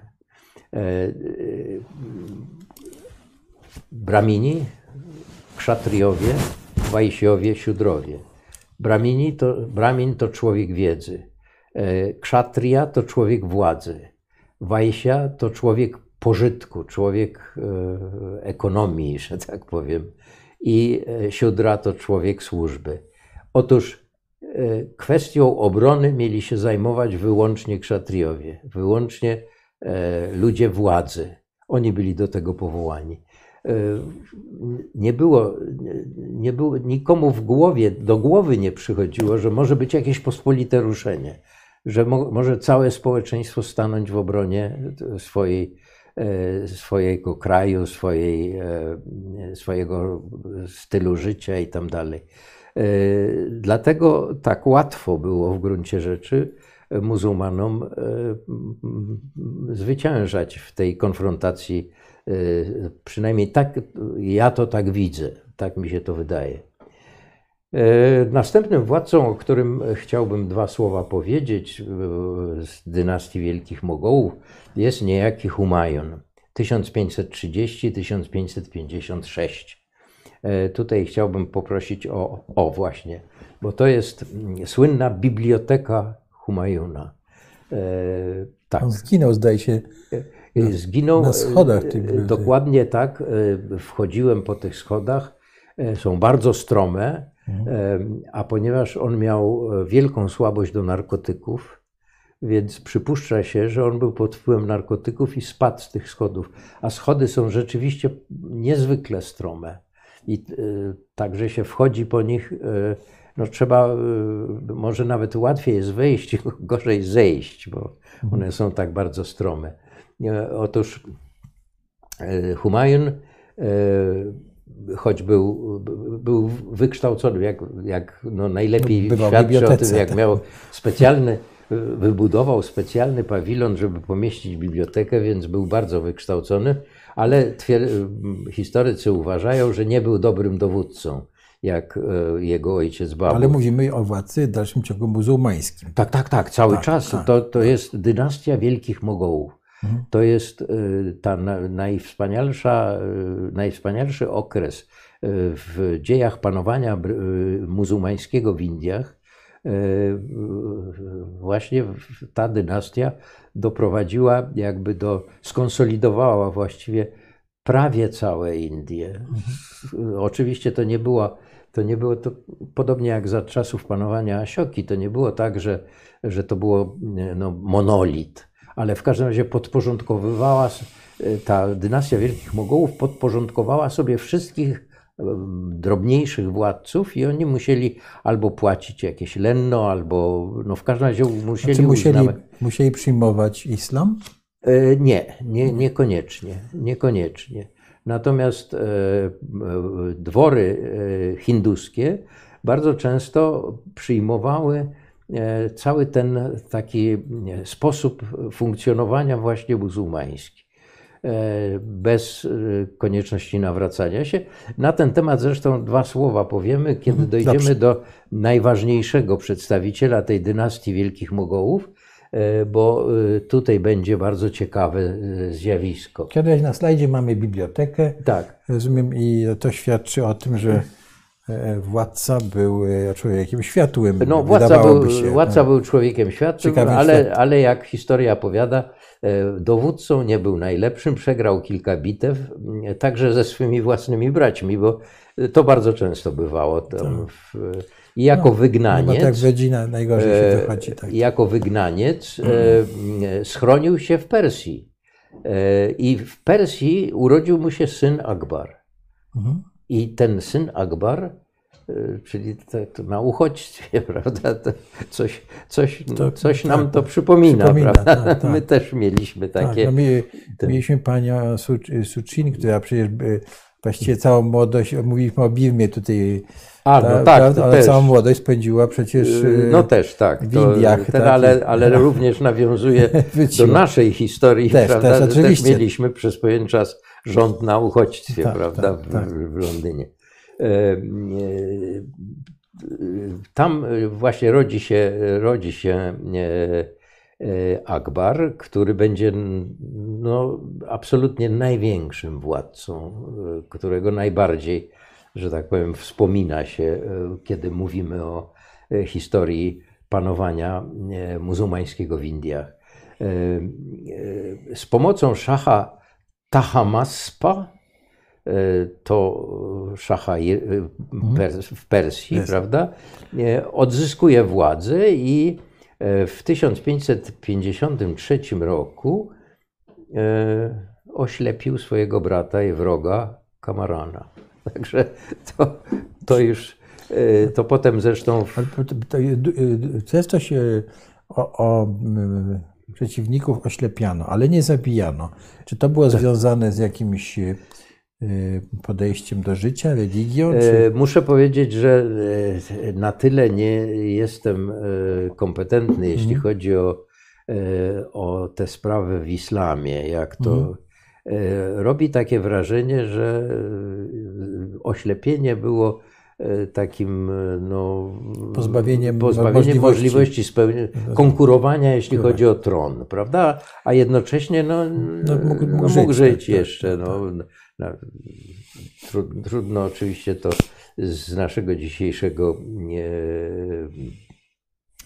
E, Bramini, kszatriowie, wajsiowie, siudrowie. Bramini to, Bramin to człowiek wiedzy. Kszatriya to człowiek władzy. Wajsia to człowiek pożytku, człowiek ekonomii, że tak powiem i e, siódra to człowiek służby. Otóż e, kwestią obrony mieli się zajmować wyłącznie kszatriowie, wyłącznie e, ludzie władzy. Oni byli do tego powołani. Nie było, nie było nikomu w głowie, do głowy nie przychodziło, że może być jakieś pospolite ruszenie, że mo, może całe społeczeństwo stanąć w obronie swojej swojego kraju, swojej, e, swojego stylu życia i tam dalej. E, dlatego tak łatwo było w gruncie rzeczy muzułmanom zwyciężać w tej konfrontacji Przynajmniej tak, ja to tak widzę, tak mi się to wydaje. Następnym władcą, o którym chciałbym dwa słowa powiedzieć z dynastii Wielkich Mogołów, jest niejaki Humayun 1530-1556. Tutaj chciałbym poprosić o, o właśnie, bo to jest mm, słynna biblioteka Humayuna. Tak. On zginął, zdaje się. Zginął na schodach. Dokładnie tak. Wchodziłem po tych schodach. Są bardzo strome, mhm. a ponieważ on miał wielką słabość do narkotyków, więc przypuszcza się, że on był pod wpływem narkotyków i spadł z tych schodów. A schody są rzeczywiście niezwykle strome. I także się wchodzi po nich no trzeba, może nawet łatwiej jest wejść, gorzej zejść, bo mhm. one są tak bardzo strome. Otóż Humayun, choć był, był wykształcony, jak, jak no najlepiej Bywał świadczy o tym, jak tak. miał specjalny, wybudował specjalny pawilon, żeby pomieścić bibliotekę, więc był bardzo wykształcony, ale historycy uważają, że nie był dobrym dowódcą jak e, jego ojciec Babur. Ale mówimy o władcy w dalszym ciągu muzułmańskim. Tak, tak, tak, cały tak, czas. Tak, to, to jest dynastia Wielkich Mogołów. Mhm. To jest e, ta najwspanialsza, e, najwspanialszy okres w dziejach panowania muzułmańskiego w Indiach. Właśnie ta dynastia doprowadziła, jakby do, skonsolidowała właściwie prawie całe Indie. Mhm. Oczywiście to nie była to nie było to podobnie jak za czasów panowania Asioki, to nie było tak, że, że to było no, monolit, ale w każdym razie podporządkowywała ta dynastia Wielkich Mogołów podporządkowała sobie wszystkich drobniejszych władców i oni musieli albo płacić jakieś lenno, albo no w każdym razie musieli znaczy musieli, uznawać... musieli przyjmować islam? E, nie, nie, niekoniecznie, niekoniecznie. Natomiast e, e, dwory hinduskie bardzo często przyjmowały cały ten taki sposób funkcjonowania właśnie muzułmański bez konieczności nawracania się. Na ten temat zresztą dwa słowa powiemy, kiedy mhm, dojdziemy Dobrze. do najważniejszego przedstawiciela tej dynastii Wielkich Mogołów, E, bo e, tutaj będzie bardzo ciekawe e, zjawisko. Kiedyś na slajdzie mamy bibliotekę. Tak. Rozumiem, i to świadczy o tym, że władca był człowiekiem światłym. No, władca, był, się. władca był człowiekiem światłym, ale, ale jak historia powiada, dowódcą nie był najlepszym, przegrał kilka bitew, także ze swymi własnymi braćmi, bo to bardzo często bywało. Tak. i jako no, wygnaniec. tak w najgorzej się wychodzi. Tak. Jako wygnaniec mm. schronił się w Persji. E, I w Persji urodził mu się syn Akbar. Mhm. I ten syn Akbar, e, czyli to, to na uchodźstwie, prawda? To coś coś, to, coś nam tak, to przypomina, przypomina prawda? Tak, tak. My też mieliśmy tak, takie. No my, mieliśmy panią Sucin, która przecież właściwie całą młodość, mówiliśmy o Birmie tutaj a, no tak, ta, ale też. całą młodość spędziła przecież y, no też, tak, w Indiach. Ten, tak, ale, ale no. również nawiązuje do naszej historii, też, prawda? Też, też, mieliśmy przez pewien czas rząd na uchodźstwie, tak, prawda, tak, w, tak. w, Londynie. E, e, tam właśnie rodzi się, rodzi się e, Akbar, który będzie no, absolutnie największym władcą, którego najbardziej że tak powiem, wspomina się, kiedy mówimy o historii panowania muzułmańskiego w Indiach. Z pomocą szacha Tahamaspa, to szacha mhm. w Persji, prawda, odzyskuje władzę i w 1553 roku oślepił swojego brata i wroga Kamarana. Także to, to już, e, to potem zresztą... W... To jest coś o, o przeciwników oślepiano, ale nie zabijano. Czy to było tak. związane z jakimś e, podejściem do życia, religią? E, czy... Muszę powiedzieć, że na tyle nie jestem kompetentny, jeśli mhm. chodzi o, o te sprawy w islamie, jak to, mhm robi takie wrażenie, że oślepienie było takim no, pozbawieniem, pozbawieniem możliwości, możliwości konkurowania, jeśli chodzi o tron, prawda? A jednocześnie no, no mógł, mógł, mógł żyć, żyć tak, jeszcze. Tak, no, no, trudno oczywiście to z naszego dzisiejszego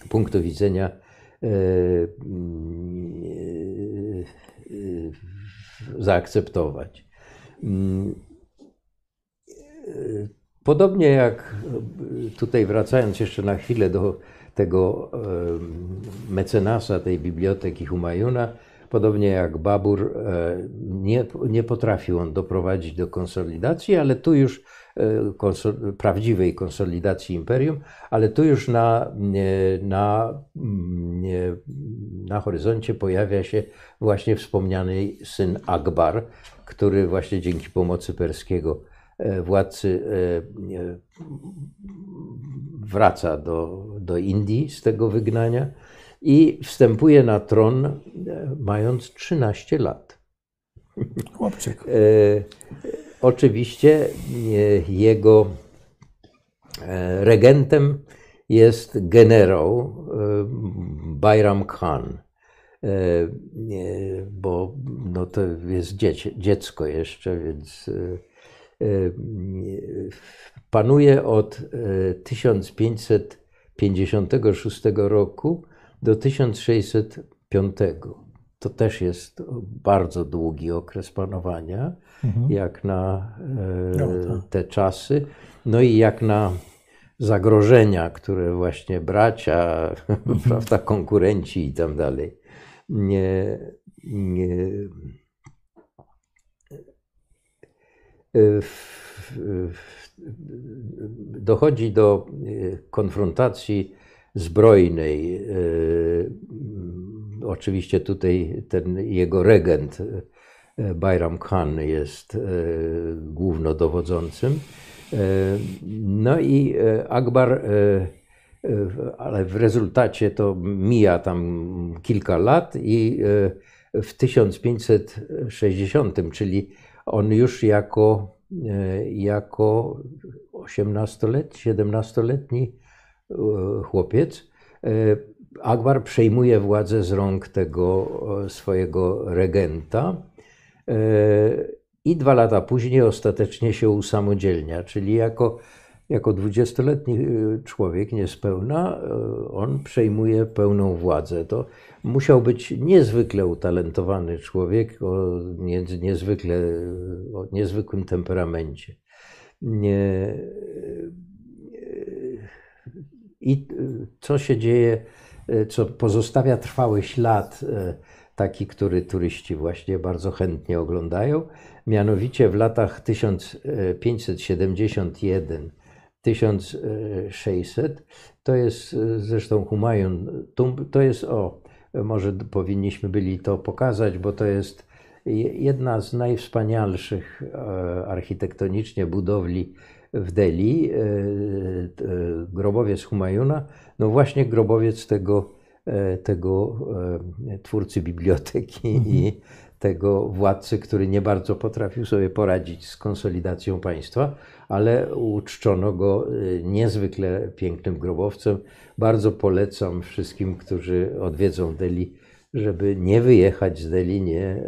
punktu widzenia e, e, zaakceptować. Mm, podobnie jak tutaj wracając jeszcze na chwilę do tego mecenasa tej biblioteki Humayuna, podobnie jak Babur, e, nie, nie potrafił on doprowadzić do konsolidacji, ale tu już E, konsol prawdziwej konsolidacji imperium, ale tu już na, na, na horyzoncie pojawia się właśnie wspomniany syn Akbar, który właśnie dzięki pomocy perskiego e, władcy e, wraca do, do Indii z tego wygnania i wstępuje na tron mając 13 lat. Chłopczyk. Oczywiście e, jego e, regentem jest generał e, Bayram Khan, bo no to jest dziecko jeszcze, więc panuje od 1556 roku do 1605 to też jest bardzo długi okres panowania, mhm. jak na e, no, tak. te czasy. No i jak na zagrożenia, które właśnie bracia, mhm. prawda, konkurenci i tak dalej, nie, nie dochodzi do e, konfrontacji zbrojnej e, Oczywiście tutaj ten jego regent e, Bayram Khan jest głównodowodzącym. No i Akbar, ale w rezultacie to mija tam kilka lat i w 1560, czyli on już jako, jako 18-letni, 17-letni chłopiec Akbar przejmuje władzę z rąk tego swojego regenta e, i dwa lata później ostatecznie się usamodzielnia, czyli jako, jako 20-letni e, człowiek niespełna, e, on przejmuje pełną władzę. To musiał być niezwykle utalentowany człowiek o niezwykle, o niezwykłym temperamencie. I co się dzieje E, co pozostawia trwały ślad, e, taki, który turyści właśnie bardzo chętnie oglądają. Mianowicie w latach 1571-1600, to jest e, zresztą Humayun, to jest o, może powinniśmy byli to pokazać, bo to jest jedna z najwspanialszych architektonicznie budowli w Delhi, grobowiec Humayuna no właśnie grobowiec tego, e, tego e, twórcy biblioteki mhm. i tego władcy, który nie bardzo potrafił sobie poradzić z konsolidacją państwa, ale uczczono go e, niezwykle pięknym grobowcem. Bardzo polecam wszystkim, którzy odwiedzą Delhi, żeby nie wyjechać z Delhi, nie,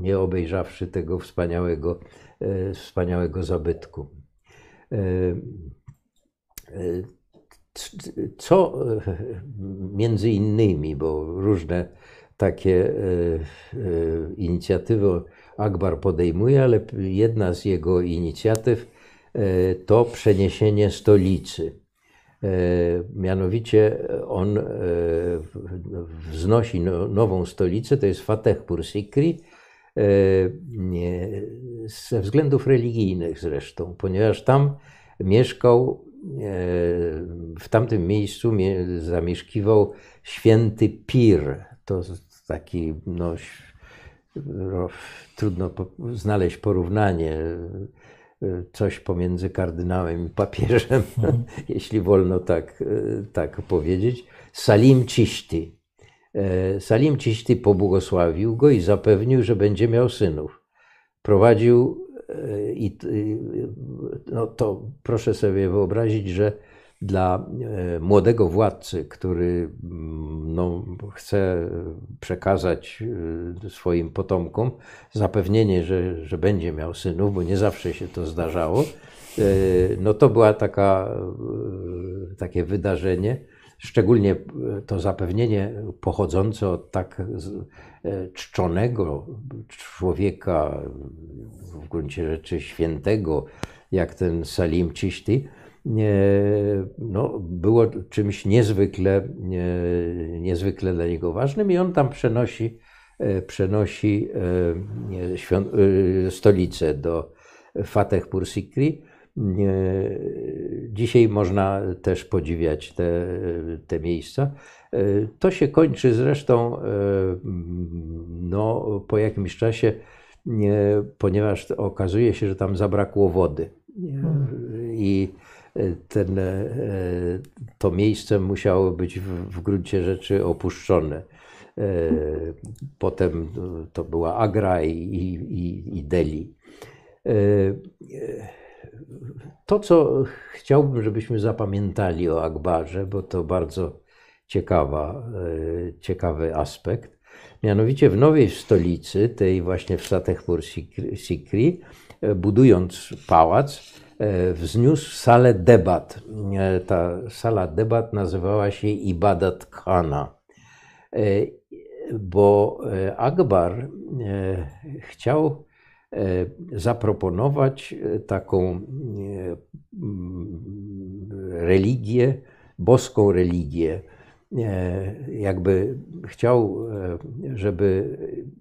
nie obejrzawszy tego wspaniałego, wspaniałego zabytku co między innymi, bo różne takie e, e, inicjatywy Akbar podejmuje, ale jedna z jego inicjatyw to przeniesienie stolicy. Mianowicie on wznosi no, nową stolicę, to jest Fatehpur Sikri, ze względów religijnych zresztą, ponieważ tam mieszkał w tamtym miejscu zamieszkiwał święty Pir. To taki, no, no trudno znaleźć porównanie, coś pomiędzy kardynałem i papieżem, mhm. jeśli wolno tak, tak powiedzieć. Salim Ciszti. Salim Ciśty pobłogosławił go i zapewnił, że będzie miał synów. Prowadził i no to proszę sobie wyobrazić, że dla e, młodego władcy, który mm, no, chce przekazać e, swoim potomkom zapewnienie, że, że będzie miał synów, bo nie zawsze się to zdarzało, e, no to była taka, takie wydarzenie, szczególnie to zapewnienie pochodzące od tak czczonego człowieka, w gruncie rzeczy świętego, jak ten Salim Ciszti, no, było czymś niezwykle, niezwykle dla niego ważnym i on tam przenosi, e, przenosi e, e, stolicę do Fatehpur Sikri. Dzisiaj można też podziwiać te, te miejsca. To się kończy zresztą no, po jakimś czasie, ponieważ okazuje się, że tam zabrakło wody. Hmm. I ten, e, to miejsce musiało być w, w gruncie rzeczy opuszczone. E, potem to była Agra i, i, i Delhi. E, to, co chciałbym, żebyśmy zapamiętali o Akbarze, bo to bardzo ciekawa, ciekawy aspekt. Mianowicie w nowej stolicy, tej właśnie w Satechpur Sikri, budując pałac, E, wzniósł salę debat. E, ta sala debat nazywała się Ibadat Khana, e, bo Akbar chciał zaproponować taką religię, boską religię. Jakby chciał, żeby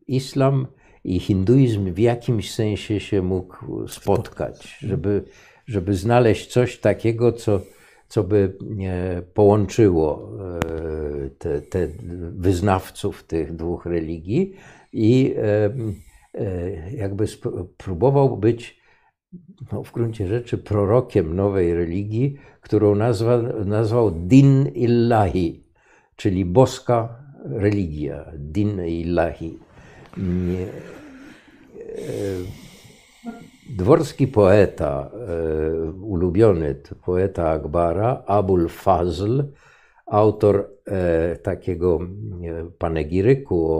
islam i hinduizm w jakimś sensie się mógł spotkać, żeby, żeby znaleźć coś takiego, co, co by połączyło e, te, te wyznawców tych dwóch religii i e, e, jakby próbował być no, w gruncie rzeczy prorokiem nowej religii, którą nazwa, nazwał Din Illahi, czyli boska religia, Din Illahi. Dworski poeta, e, ulubiony poeta Akbara, Abul Fazl, autor e, takiego panegiryku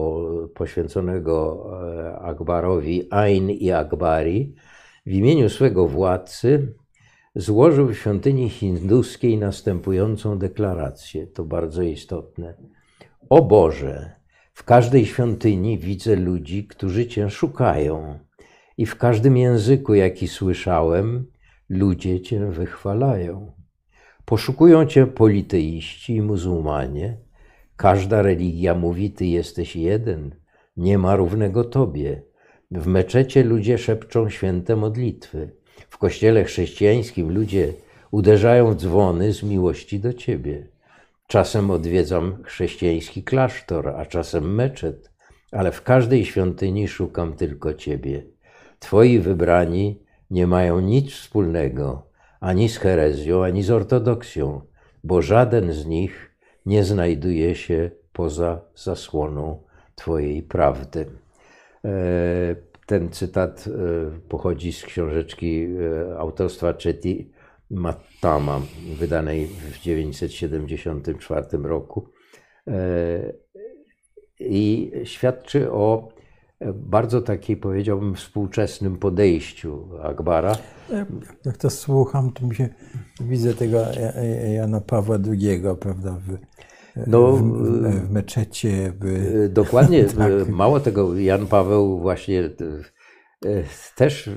poświęconego e, Akbarowi, Ain i Akbari, w imieniu swego władcy złożył w świątyni hinduskiej następującą deklarację. To bardzo istotne. O Boże, w każdej świątyni widzę ludzi, którzy Cię szukają i w każdym języku, jaki słyszałem, ludzie Cię wychwalają. Poszukują Cię politeiści i muzułmanie. Każda religia mówi, Ty jesteś jeden, nie ma równego Tobie. W meczecie ludzie szepczą święte modlitwy. W kościele chrześcijańskim ludzie uderzają w dzwony z miłości do Ciebie. Czasem odwiedzam chrześcijański klasztor, a czasem meczet, ale w każdej świątyni szukam tylko Ciebie. Twoi wybrani nie mają nic wspólnego ani z herezją, ani z ortodoksją, bo żaden z nich nie znajduje się poza zasłoną Twojej prawdy. E, ten cytat e, pochodzi z książeczki e, autorstwa Chetty Matama, wydanej w 974 roku. I świadczy o bardzo takiej, powiedziałbym, współczesnym podejściu Akbara. Jak to słucham, to mi się widzę tego Jana Pawła II, prawda, w, no, w, w meczecie. W... Dokładnie. tak. Mało tego, Jan Paweł właśnie e, też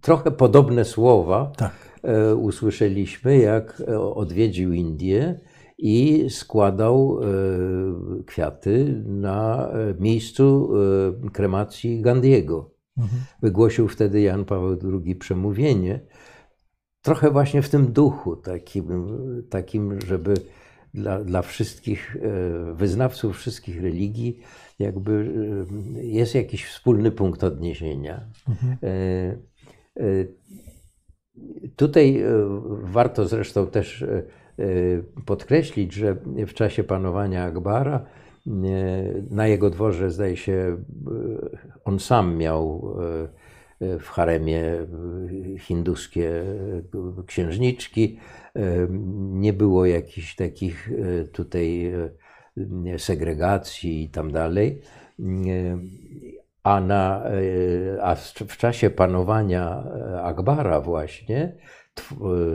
trochę podobne słowa tak. Usłyszeliśmy, jak odwiedził Indię i składał e, kwiaty na e, miejscu e, kremacji Gandiego. Mhm. Wygłosił wtedy Jan Paweł II przemówienie, trochę właśnie w tym duchu, takim, takim żeby dla, dla wszystkich wyznawców wszystkich religii, jakby jest jakiś wspólny punkt odniesienia. Mhm. Tutaj warto zresztą też podkreślić, że w czasie panowania Akbara na jego dworze, zdaje się, on sam miał w haremie hinduskie księżniczki. Nie było jakichś takich tutaj segregacji i tam dalej. A, na, a w czasie panowania Akbara właśnie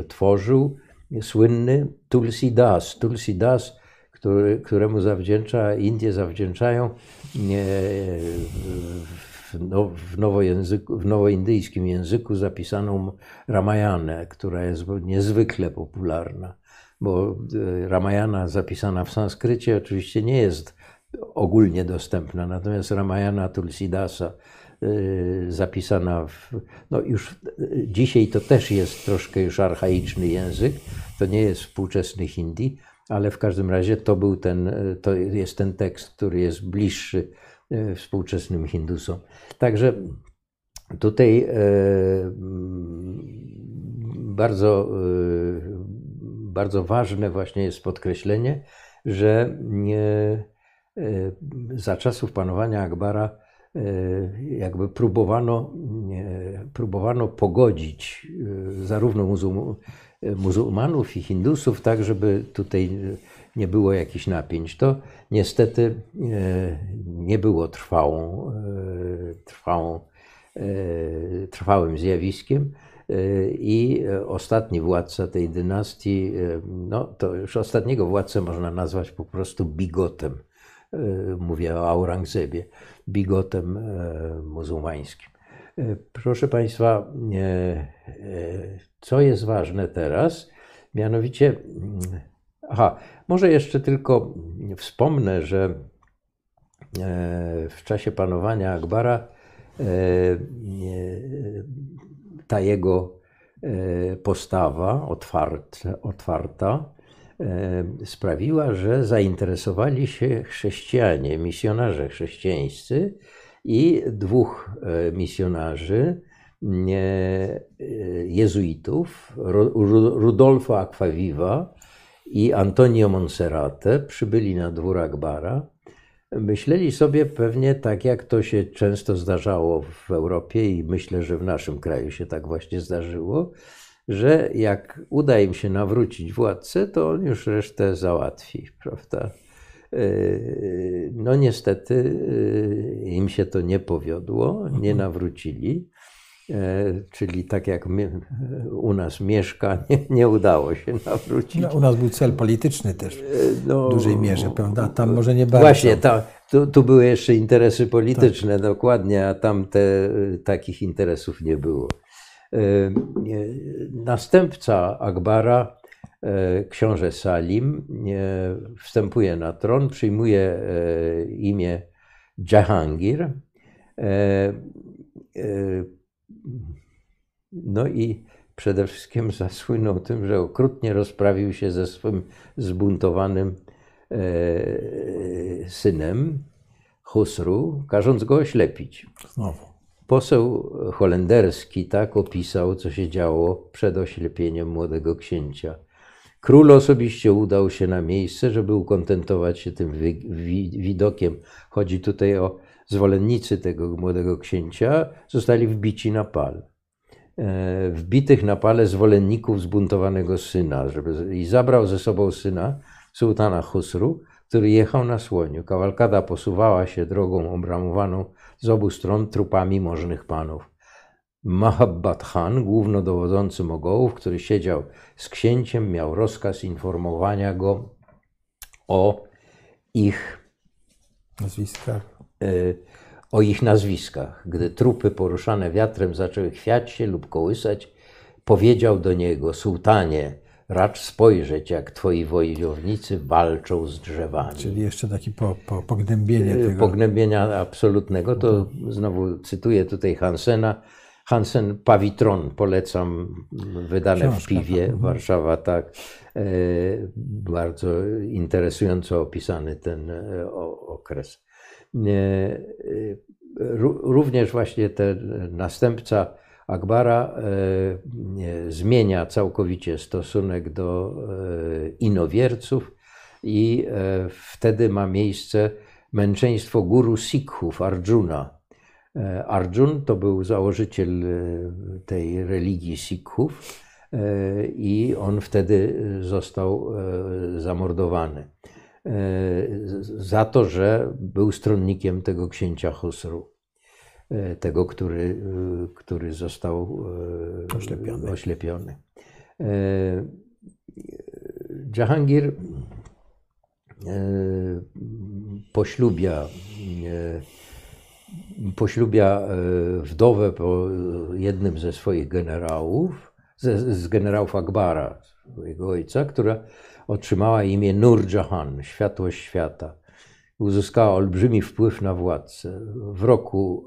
tworzył słynny Tulsi Das. Tulsi Das, który, któremu zawdzięcza, Indie zawdzięczają no, w, nowojęzyku, w nowoindyjskim języku zapisaną Ramayanę, która jest niezwykle popularna, bo e, Ramayana zapisana w sanskrycie oczywiście nie jest ogólnie dostępna, natomiast Ramayana Tulsidasa zapisana w, no już e, dzisiaj to też jest troszkę już archaiczny język, to nie jest współczesny hindi, ale w każdym razie to był ten, to jest ten tekst, który jest bliższy współczesnym Hindusom. Także tutaj e, bardzo, bardzo ważne właśnie jest podkreślenie, że za czasów panowania Akbara jakby próbowano, próbowano pogodzić zarówno muzułmanów i hindusów, tak żeby tutaj nie było jakichś napięć. To niestety e, nie było trwałą, e, trwałą, e, trwałym zjawiskiem. I ostatni władca tej dynastii, no to już ostatniego władcę można nazwać po prostu bigotem. Mówię o Aurangzebie, bigotem muzułmańskim. Proszę Państwa, co jest ważne teraz? Mianowicie Aha, może jeszcze tylko wspomnę, że e, w czasie panowania Akbara e, ta jego e, postawa otwarta, otwarta sprawiła, że zainteresowali się chrześcijanie, misjonarze chrześcijańscy i dwóch misjonarzy, jezuitów, Rudolfo Aquaviva i Antonio Monserrate przybyli na dwór Akbara. Myśleli sobie pewnie tak, jak to się często zdarzało w Europie i myślę, że w naszym kraju się tak właśnie zdarzyło, że jak uda im się nawrócić władcę, to on już resztę załatwi, prawda? E, no niestety e, im się to nie powiodło, nie mhm. nawrócili. E, czyli tak jak my, u nas mieszka, nie, nie, udało się nawrócić. No, u nas był cel polityczny też w e, no, dużej mierze, prawda? Tam może nie bardzo. Właśnie, tu, tu, były jeszcze interesy polityczne, tak. dokładnie, a tam te, takich interesów nie było. E, następca Akbara, książę Salim, wstępuje na tron, przyjmuje imię Jahangir no i przede wszystkim zasłynął tym, że okrutnie rozprawił się ze swym zbuntowanym e, synem Husru, każąc go oślepić. Znowu. Poseł holenderski tak opisał, co się działo przed oślepieniem młodego księcia. Król osobiście udał się na miejsce, żeby ukontentować się tym widokiem. Chodzi tutaj o zwolennicy tego młodego księcia zostali wbici na pal. E, wbitych na pale zwolenników zbuntowanego syna żeby, i zabrał ze sobą syna sułtana Husru, który jechał na słoniu. Kawalkada posuwała się drogą obramowaną z obu stron trupami możnych panów. Mahabbat Khan, głównodowodzący Mogołów, który siedział z księciem, miał rozkaz informowania go o ich nazwiskach. E, o ich nazwiskach. Gdy trupy poruszane wiatrem zaczęły chwiać się lub kołysać, powiedział do niego: Sułtanie, racz spojrzeć, jak twoi wojownicy walczą z drzewami. Czyli jeszcze takie po, po, pognębienie e, tego. Pognębienia absolutnego. To znowu cytuję tutaj Hansena. Hansen Pawitron polecam, wydane Książka, w Piwie, tak. Warszawa, tak. E, bardzo interesująco opisany ten okres. E, również właśnie ten następca Akbara zmienia całkowicie stosunek do inowierców i wtedy ma miejsce męczeństwo guru Sikhów, Arjuna. Arjun to był założyciel tej religii Sikhów i on wtedy został zamordowany za to, że był stronnikiem tego księcia Husru, tego, który, który został oślepiony. oślepiony. Jahangir poślubia, poślubia wdowę po jednym ze swoich generałów, z, z generałów Akbara, jego ojca, która otrzymała imię Nur Jahan, światłość świata. Uzyskała olbrzymi wpływ na władcę. W roku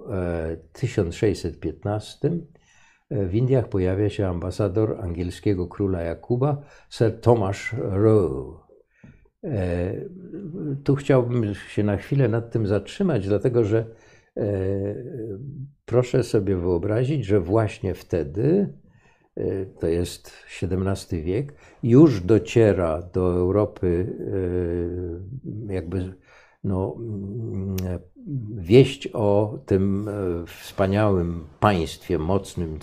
1615 e, e, w Indiach pojawia się ambasador angielskiego króla Jakuba, Sir Thomas Roe. E, tu chciałbym się na chwilę nad tym zatrzymać, dlatego że proszę sobie wyobrazić, że właśnie wtedy to jest XVII wiek, już dociera do Europy jakby no, wieść o tym e, wspaniałym państwie, mocnym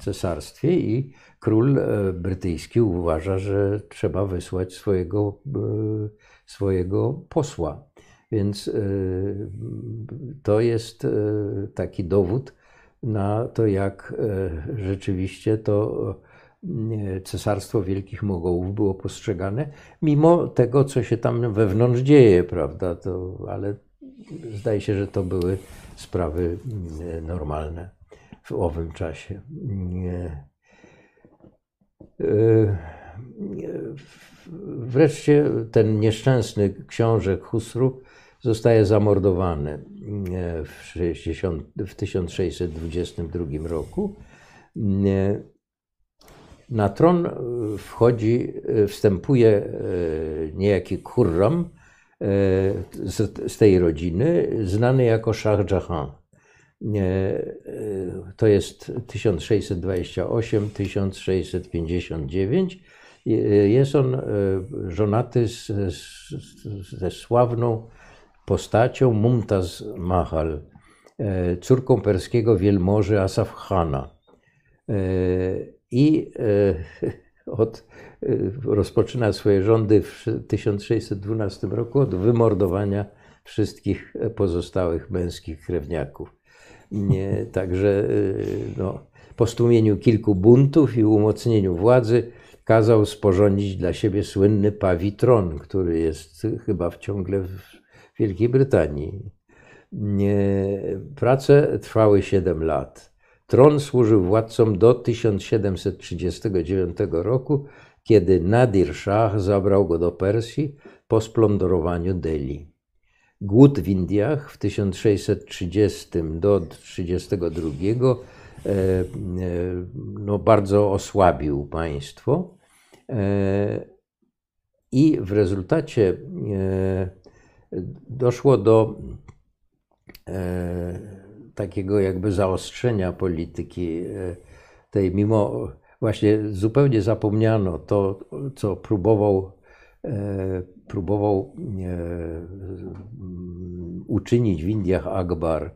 cesarstwie i król brytyjski uważa, że trzeba wysłać swojego, swojego posła. Więc to jest taki dowód, na to, jak e, rzeczywiście to e, Cesarstwo Wielkich Mogołów było postrzegane, mimo tego, co się tam wewnątrz dzieje, prawda? To, ale zdaje się, że to były sprawy mm, normalne w owym czasie. E, wreszcie ten nieszczęsny książę Husru zostaje zamordowany w, 60, w 1622 roku. E, na tron e, wchodzi, wstępuje niejaki Khurram z, tej rodziny, znany jako Shah Jahan. To jest 1628-1659. Jest on żonaty z, z, ze sławną postacią Mumtaz Mahal, e, córką perskiego wielmoży Asaf Khana. E, I e, od, rozpoczyna swoje rządy w 1612 roku od wymordowania wszystkich pozostałych męskich krewniaków. Nie, także no, po stłumieniu kilku buntów i umocnieniu władzy kazał sporządzić dla siebie słynny pawitron, który jest chyba w ciągle w Wielkiej Brytanii. Prace trwały 7 lat. Tron służył władcom do 1739 roku, kiedy Nadir Shah zabrał go do Persji po splądrowaniu Delhi. Głód w Indiach w 1630 do 1932 e, e, no, bardzo osłabił państwo e, i w rezultacie doszło do takiego jakby zaostrzenia polityki e, tej, mimo właśnie zupełnie zapomniano to, co próbował, e, próbował uczynić w Indiach Akbar,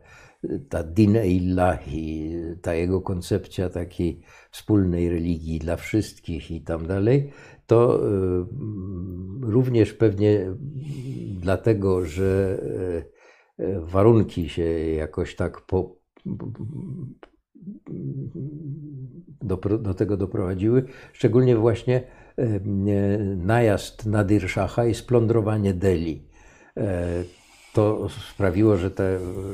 ta din illahi, ta jego koncepcja takiej wspólnej religii dla wszystkich i tam dalej, to y, również pewnie dlatego, że warunki się jakoś tak po, do, do tego doprowadziły, szczególnie właśnie najazd na Dirszacha i splądrowanie Delhi. To sprawiło, że to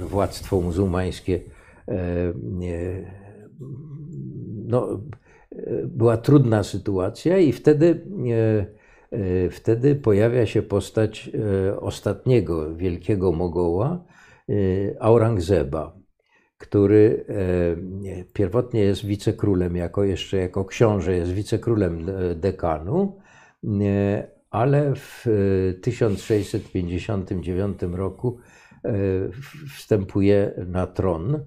władztwo muzułmańskie no, była trudna sytuacja i wtedy, e, e, wtedy pojawia się postać e, ostatniego wielkiego Mogoła, Aurangzeba, który pierwotnie jest wicekrólem, jako jeszcze jako książę jest wicekrólem dekanu, ale w 1659 roku wstępuje na tron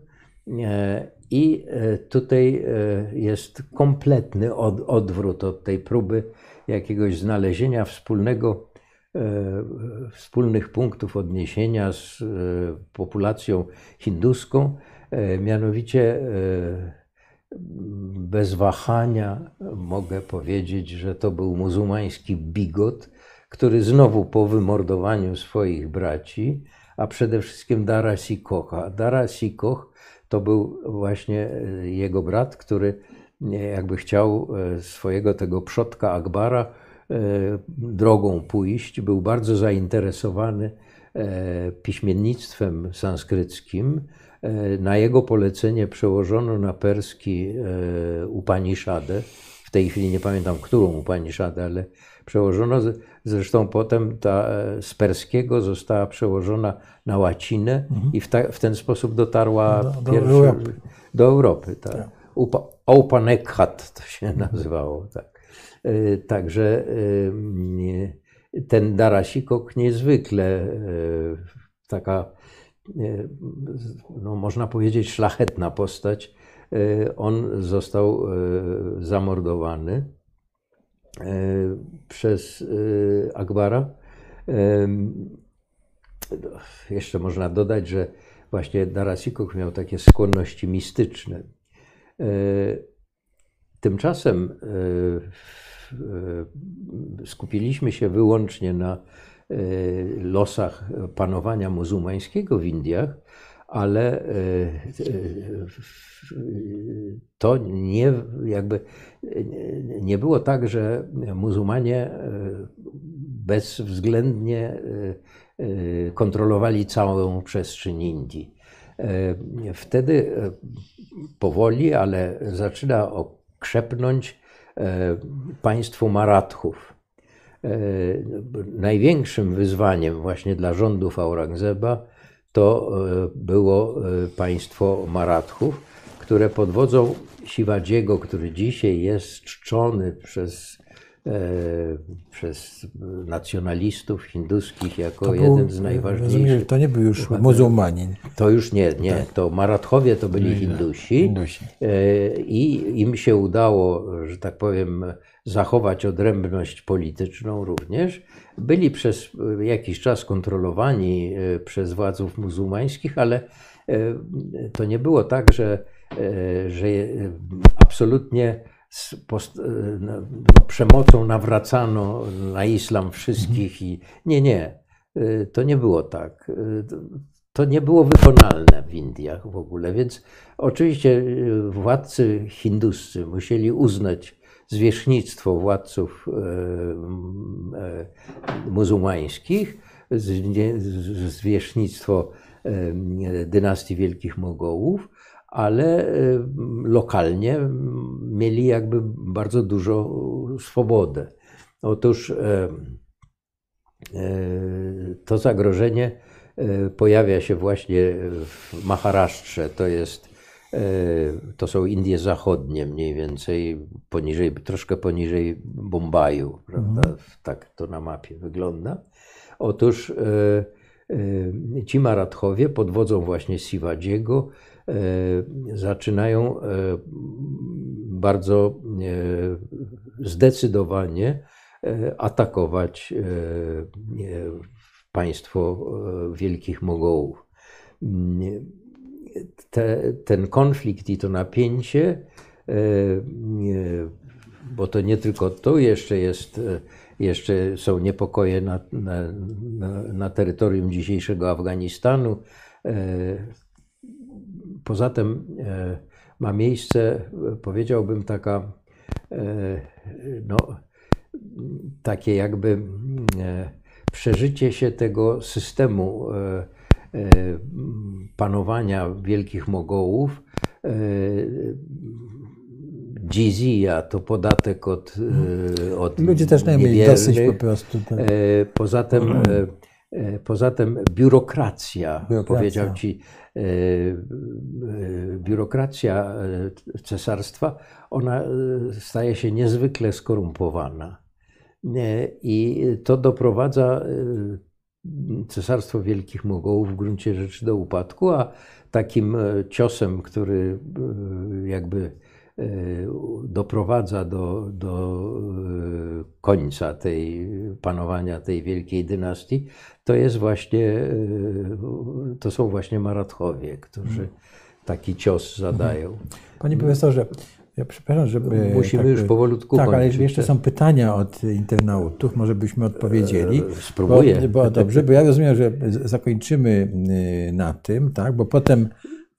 I tutaj jest kompletny odwrót od tej próby jakiegoś znalezienia wspólnego, wspólnych punktów odniesienia z populacją hinduską, mianowicie bez wahania mogę powiedzieć, że to był muzułmański bigot, który znowu po wymordowaniu swoich braci, a przede wszystkim Dara Sikocha. Dara Sikoch to był właśnie e, jego brat, który e, jakby chciał e, swojego tego przodka Akbara drogą pójść. Był bardzo zainteresowany piśmiennictwem sanskryckim na jego polecenie przełożono na perski e, Upanishadę. W tej chwili nie pamiętam, którą Upanishadę, ale przełożono. Zresztą potem ta e, z perskiego została przełożona na łacinę mhm. i w, ta, w, ten sposób dotarła do, do pierwszy, Europy. Do Europy tak. tak. Upa, Aupanekhat to się nazywało. Tak. E, także ten Darasikok niezwykle taka no, można powiedzieć, szlachetna postać. E, on został e, zamordowany e, przez Akbara. Jeszcze można dodać, że właśnie Darasikok miał takie skłonności mistyczne. Tymczasem skupiliśmy się wyłącznie na losach panowania muzułmańskiego w Indiach, ale to nie, jakby, nie było tak, że muzułmanie bezwzględnie kontrolowali całą przestrzeń Indii. Wtedy powoli, ale zaczyna okrzepnąć państwo Marathów. E, największym wyzwaniem właśnie dla rządów Aurangzeba to e, było e, państwo Marathów, które pod wodzą Siwadziego, który dzisiaj jest czczony przez E, przez nacjonalistów hinduskich jako był, jeden z najważniejszych. Rozumiem, to nie był już muzułmanin. To już nie, nie. Tak. To Marathowie to byli Hindusi, Hindusi e, i im się udało, że tak powiem, zachować odrębność polityczną również. Byli przez jakiś czas kontrolowani e, przez władzów muzułmańskich, ale to nie było tak, że, że absolutnie e, no, przemocą nawracano na islam wszystkich i nie, nie, e, to nie było tak. E, to nie było wykonalne w Indiach w ogóle, więc oczywiście władcy hinduscy musieli uznać zwierzchnictwo władców muzułmańskich, zwierzchnictwo dynastii Wielkich Mogołów, ale y, lokalnie mieli jakby bardzo dużo swobodę. Otóż e, e, to zagrożenie e, pojawia się właśnie w Maharasztrze, to jest to są Indie Zachodnie, mniej więcej poniżej, troszkę poniżej Bombaju, prawda? Mhm. Tak to na mapie wygląda. Otóż ci Marathowie pod wodzą właśnie Siwadziego E, zaczynają e, bardzo e, zdecydowanie atakować państwo Wielkich Mogołów. Te, ten konflikt i to napięcie, bo to nie tylko to, jeszcze jest, jeszcze są niepokoje na, na, na terytorium dzisiejszego Afganistanu. Poza tym e, ma miejsce, powiedziałbym, taka, e, no, takie jakby e, przeżycie się tego systemu panowania wielkich mogołów. Jizya to podatek od, od Ludzie też nie mieli dosyć po prostu. Tak. Poza tym, poza tym biurokracja, biurokracja. powiedział ci biurokracja e, cesarstwa, ona staje się niezwykle skorumpowana. I to doprowadza Cesarstwo Wielkich Mogołów w gruncie rzeczy do upadku, a takim ciosem, który jakby doprowadza do, do końca tej panowania tej wielkiej dynastii, to jest właśnie, to są właśnie Maratchowie, którzy taki cios zadają. Panie profesorze, ja przepraszam, żeby. Musimy tak, już powolutku Tak, kończyć. ale jeszcze są pytania od internautów, może byśmy odpowiedzieli. E, spróbuję. Bo, bo dobrze, bo ja rozumiem, że zakończymy y, na tym, tak, bo potem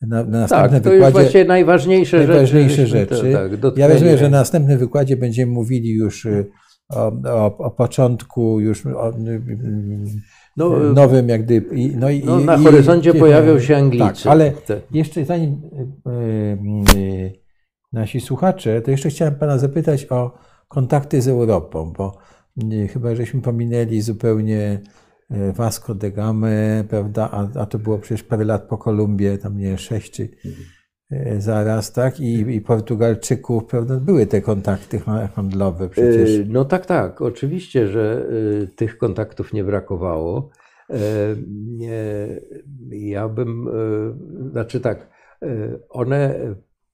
na, na następnym tak, to wykładzie. Już właśnie najważniejsze, najważniejsze rzeczy. rzeczy. To, tak, ja rozumiem, że na następnym wykładzie będziemy mówili już y, o, o, o początku, już o, y, no, nowym, jak gdyby. No, i, no, na i, horyzoncie i, pojawią się Anglicy. Tak, ale jeszcze zanim nasi słuchacze, to jeszcze chciałem Pana zapytać o kontakty z Europą, bo chyba żeśmy pominęli zupełnie Vasco de Gama, prawda, a, a to było przecież parę lat po Kolumbii, tam nie sześć czy e, zaraz, tak, I, i Portugalczyków, prawda, były te kontakty handlowe przecież. E, no tak, tak, oczywiście, że tych kontaktów nie brakowało. Ja bym, znaczy tak, one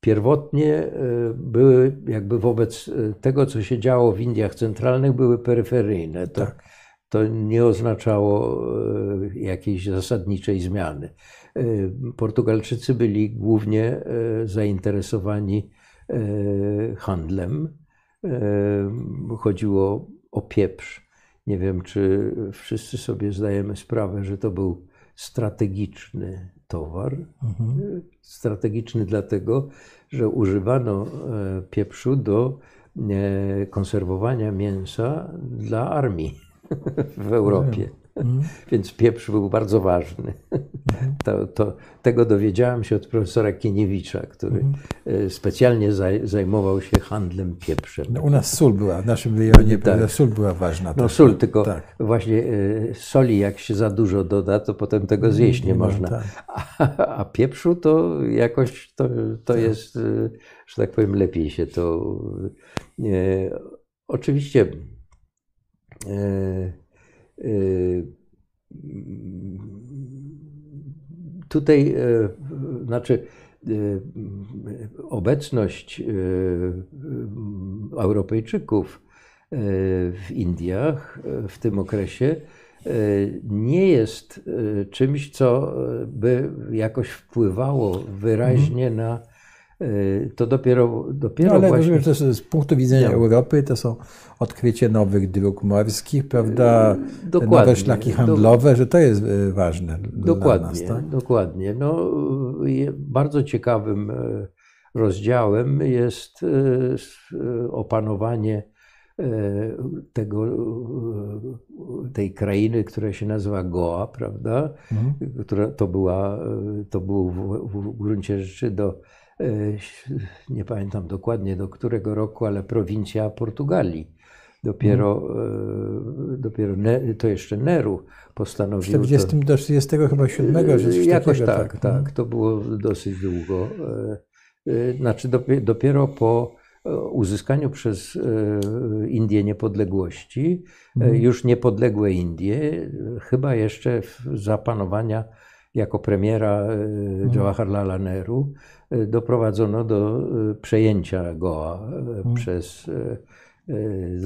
pierwotnie e, były jakby wobec e, tego, co się działo w Indiach centralnych, były peryferyjne. To, tak. To nie oznaczało e, jakiejś zasadniczej zmiany. Portugalczycy byli głównie zainteresowani handlem. Chodziło o pieprz. Nie wiem, czy wszyscy sobie zdajemy sprawę, że to był strategiczny towar. Mhm. Strategiczny dlatego, że używano e, pieprzu do e, konserwowania mięsa dla armii w Europie. Mhm. Więc pieprz był bardzo ważny. Mhm. To, to, tego dowiedziałem się od profesora Kieniewicza, który. E, specjalnie zaj, zajmował się handlem pieprzem. No, u nas sól była, w naszym rejonie tak. sól była ważna. No sól, tylko tak. właśnie e, soli jak się za dużo doda, to potem tego mm, zjeść nie, można. Tak. A, a, pieprzu to jakoś to, to tak. jest, e, że tak powiem, lepiej się to... E, oczywiście tutaj, e, znaczy, e, obecność e, Europejczyków w Indiach w tym okresie nie jest czymś, co by jakoś wpływało wyraźnie mhm. na to dopiero, dopiero no, ale właśnie... to z punktu widzenia Europy to są odkrycie nowych dróg morskich, prawda, y, dokładnie, nowe szlaki handlowe, do... że to jest y, ważne dokładnie, dla nas. Tak? Dokładnie. No, bardzo ciekawym rozdziałem jest opanowanie tego, tej krainy, która się nazywa Goa, prawda? Mhm. Która to była, to było w, w gruncie rzeczy do nie pamiętam dokładnie do którego roku, ale prowincja Portugalii. Dopiero, hmm. dopiero ne, to jeszcze Neru postanowił. W 40 to, do 30 chyba 7, że Jakoś takiego, tak, tak, tak. Mhm. To było dosyć długo. Znaczy dopiero po uzyskaniu przez Indię niepodległości, hmm. już niepodległe Indie, chyba jeszcze za panowania jako premiera hmm. Jawaharlala Nehru, doprowadzono do e, przejęcia Goa e, hmm. przez e,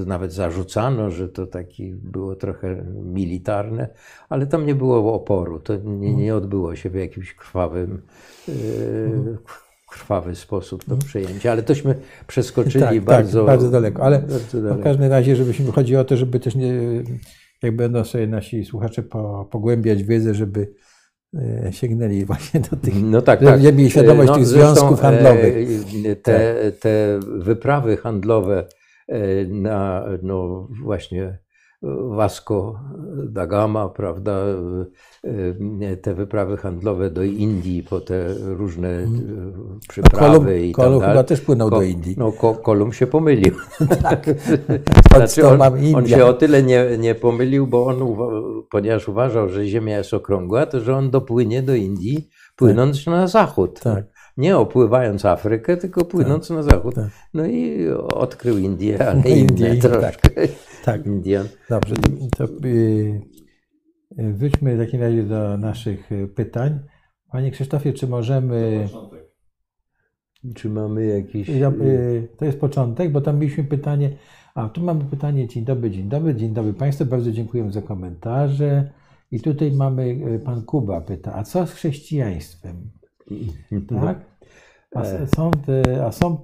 nawet zarzucano, że to taki było trochę militarne, ale tam nie było oporu. To nie, nie odbyło się w jakimś krwawym, hmm. krwawy sposób to przejęcie, ale tośmy przeskoczyli tak, bardzo, tak, bardzo daleko. Ale bardzo daleko. w każdym razie, żebyśmy chodzi o to, żeby też nie, jak będą sobie nasi słuchacze po, pogłębiać wiedzę, żeby E, sięgnęli właśnie do tych, no tak, tak. mieli świadomość no, tych związków handlowych. E, te, tak. te wyprawy handlowe e, na no właśnie Vasco da Gama, prawda, te wyprawy handlowe do Indii, po te różne mhm. przyprawy Kolum, i tak Kolum chyba też płynął Ko, do Indii. No, Kolum się pomylił. tak. znaczy on, on, się o tyle nie, nie pomylił, bo on, ponieważ uważał, że Ziemia jest okrągła, to że on dopłynie do Indii, płynąc tak. na zachód. Tak. Nie opływając Afrykę, tylko płynąc tak. na zachód. Tak. No i odkrył Indię, ale Indię, inne troszkę. Tak. Tak. Indian. Dobrze, to, to y, wróćmy w takim razie do naszych pytań. Panie Krzysztofie, czy możemy. Czy mamy jakiś. To jest początek, bo tam mieliśmy pytanie. A tu mamy pytanie. Dzień dobry, dzień dobry, dzień dobry Państwu. Bardzo dziękuję za komentarze. I tutaj mamy, pan Kuba pyta, a co z chrześcijaństwem? Tak? A są, a są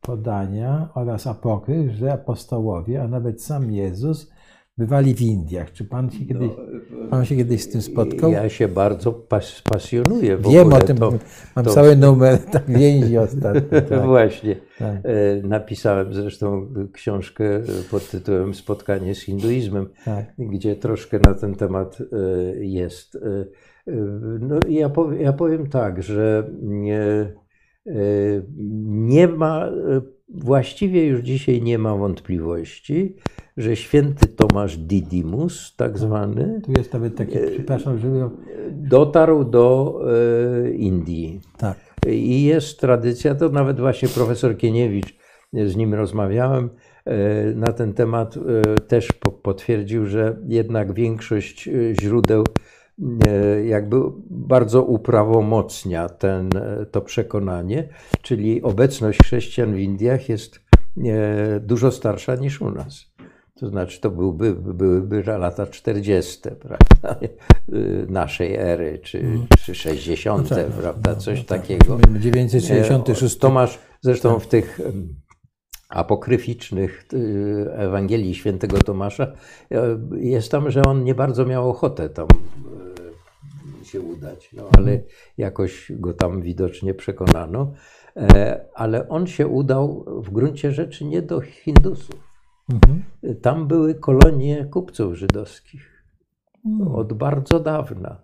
podania oraz apokryf, że apostołowie, a nawet sam Jezus bywali w Indiach. Czy pan się kiedyś, no, pan się kiedyś z tym spotkał? Ja się bardzo pas, pasjonuję. W Wiem o tym, to, mam to... cały numer tak, więzi ostatnio. Tak. Właśnie. Tak. E, napisałem zresztą książkę pod tytułem Spotkanie z hinduizmem, tak. gdzie troszkę na ten temat e, jest. E, no, ja, powiem, ja powiem tak, że nie, nie ma właściwie już dzisiaj nie ma wątpliwości, że święty Tomasz Didymus, tak, tak. zwany, tu jest nawet taki, e, przepraszam, dotarł do e, Indii. Tak. I jest tradycja, to nawet właśnie profesor Kieniewicz, z nim rozmawiałem e, na ten temat, też potwierdził, że jednak większość źródeł jakby bardzo uprawomocnia ten, to przekonanie, czyli obecność chrześcijan w Indiach jest dużo starsza niż u nas. To znaczy, to byłby, byłyby lata 40. Prawda? naszej ery, czy, mm. czy 60., no tak, prawda? No, coś no tak. takiego. 966. Tomasz zresztą tak. w tych apokryficznych y, Ewangelii świętego Tomasza e, jest tam, że on nie bardzo miał ochotę tam e, się udać, no, ale mhm. jakoś go tam widocznie przekonano. E, ale on się udał w gruncie rzeczy nie do Hindusów. Mhm. Tam były kolonie kupców żydowskich mhm. od bardzo dawna.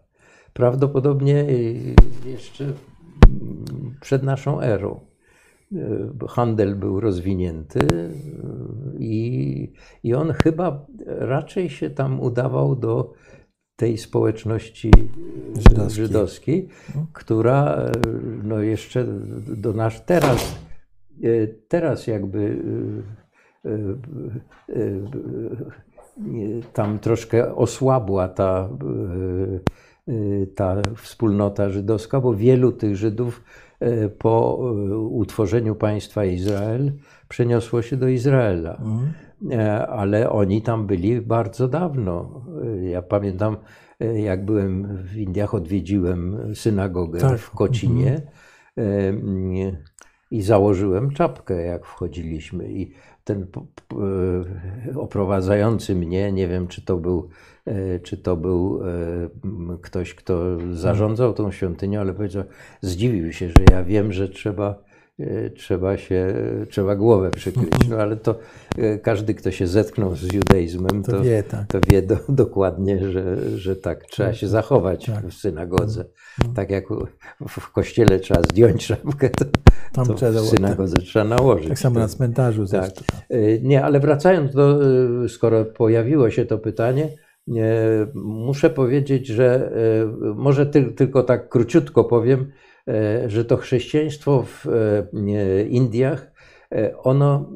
Prawdopodobnie jeszcze przed naszą erą. Handel był rozwinięty i, i on chyba raczej się tam udawał do tej społeczności żydowskiej, żydowskiej mhm. która no jeszcze do nas teraz, teraz jakby tam troszkę osłabła ta, ta wspólnota żydowska, bo wielu tych Żydów e, po utworzeniu państwa Izrael przeniosło się do Izraela. E, ale oni tam byli bardzo dawno. Ja pamiętam, e, jak byłem w Indiach, odwiedziłem synagogę tak. w Kocinie mhm. i założyłem czapkę, jak wchodziliśmy. I ten e, oprowadzający mnie, nie wiem czy to był, e, czy to był e, ktoś, kto zarządzał tą świątynią, ale powiedział, zdziwił się, że ja wiem, że trzeba trzeba się, trzeba głowę przykryć. No ale to każdy, kto się zetknął z judaizmem, to, to wie, tak. to wie do, dokładnie, że, że tak trzeba się zachować tak. w synagodze. No. Tak jak w kościele trzeba zdjąć szapkę, to, tam to trzeba w synagodze tak. trzeba nałożyć. Tak samo na cmentarzu. Tak. E, nie, ale wracając do, skoro pojawiło się to pytanie, muszę powiedzieć, że może ty, tylko tak króciutko powiem, że to chrześcijaństwo w Indiach, ono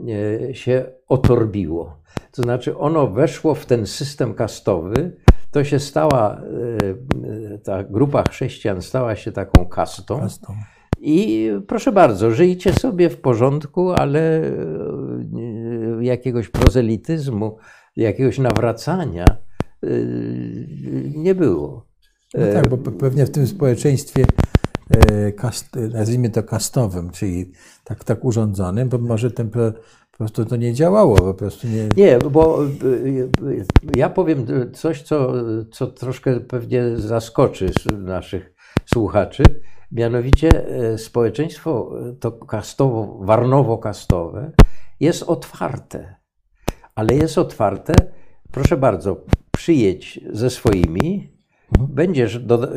się otorbiło. To znaczy ono weszło w ten system kastowy, to się stała, ta grupa chrześcijan stała się taką kastą. kastą. I proszę bardzo, żyjcie sobie w porządku, ale e, jakiegoś prozelityzmu, jakiegoś nawracania e, nie było. No tak, bo pewnie w tym społeczeństwie e, kast, nazwijmy to kastowym, czyli tak, tak urządzonym, bo może ten po prostu to nie działało, po prostu nie... Nie, bo ja powiem coś, co, co troszkę pewnie zaskoczy naszych słuchaczy. Mianowicie e, społeczeństwo e, to kastowo, warnowo-kastowe jest otwarte, ale jest otwarte, proszę bardzo, przyjedź ze swoimi, mhm. będziesz do,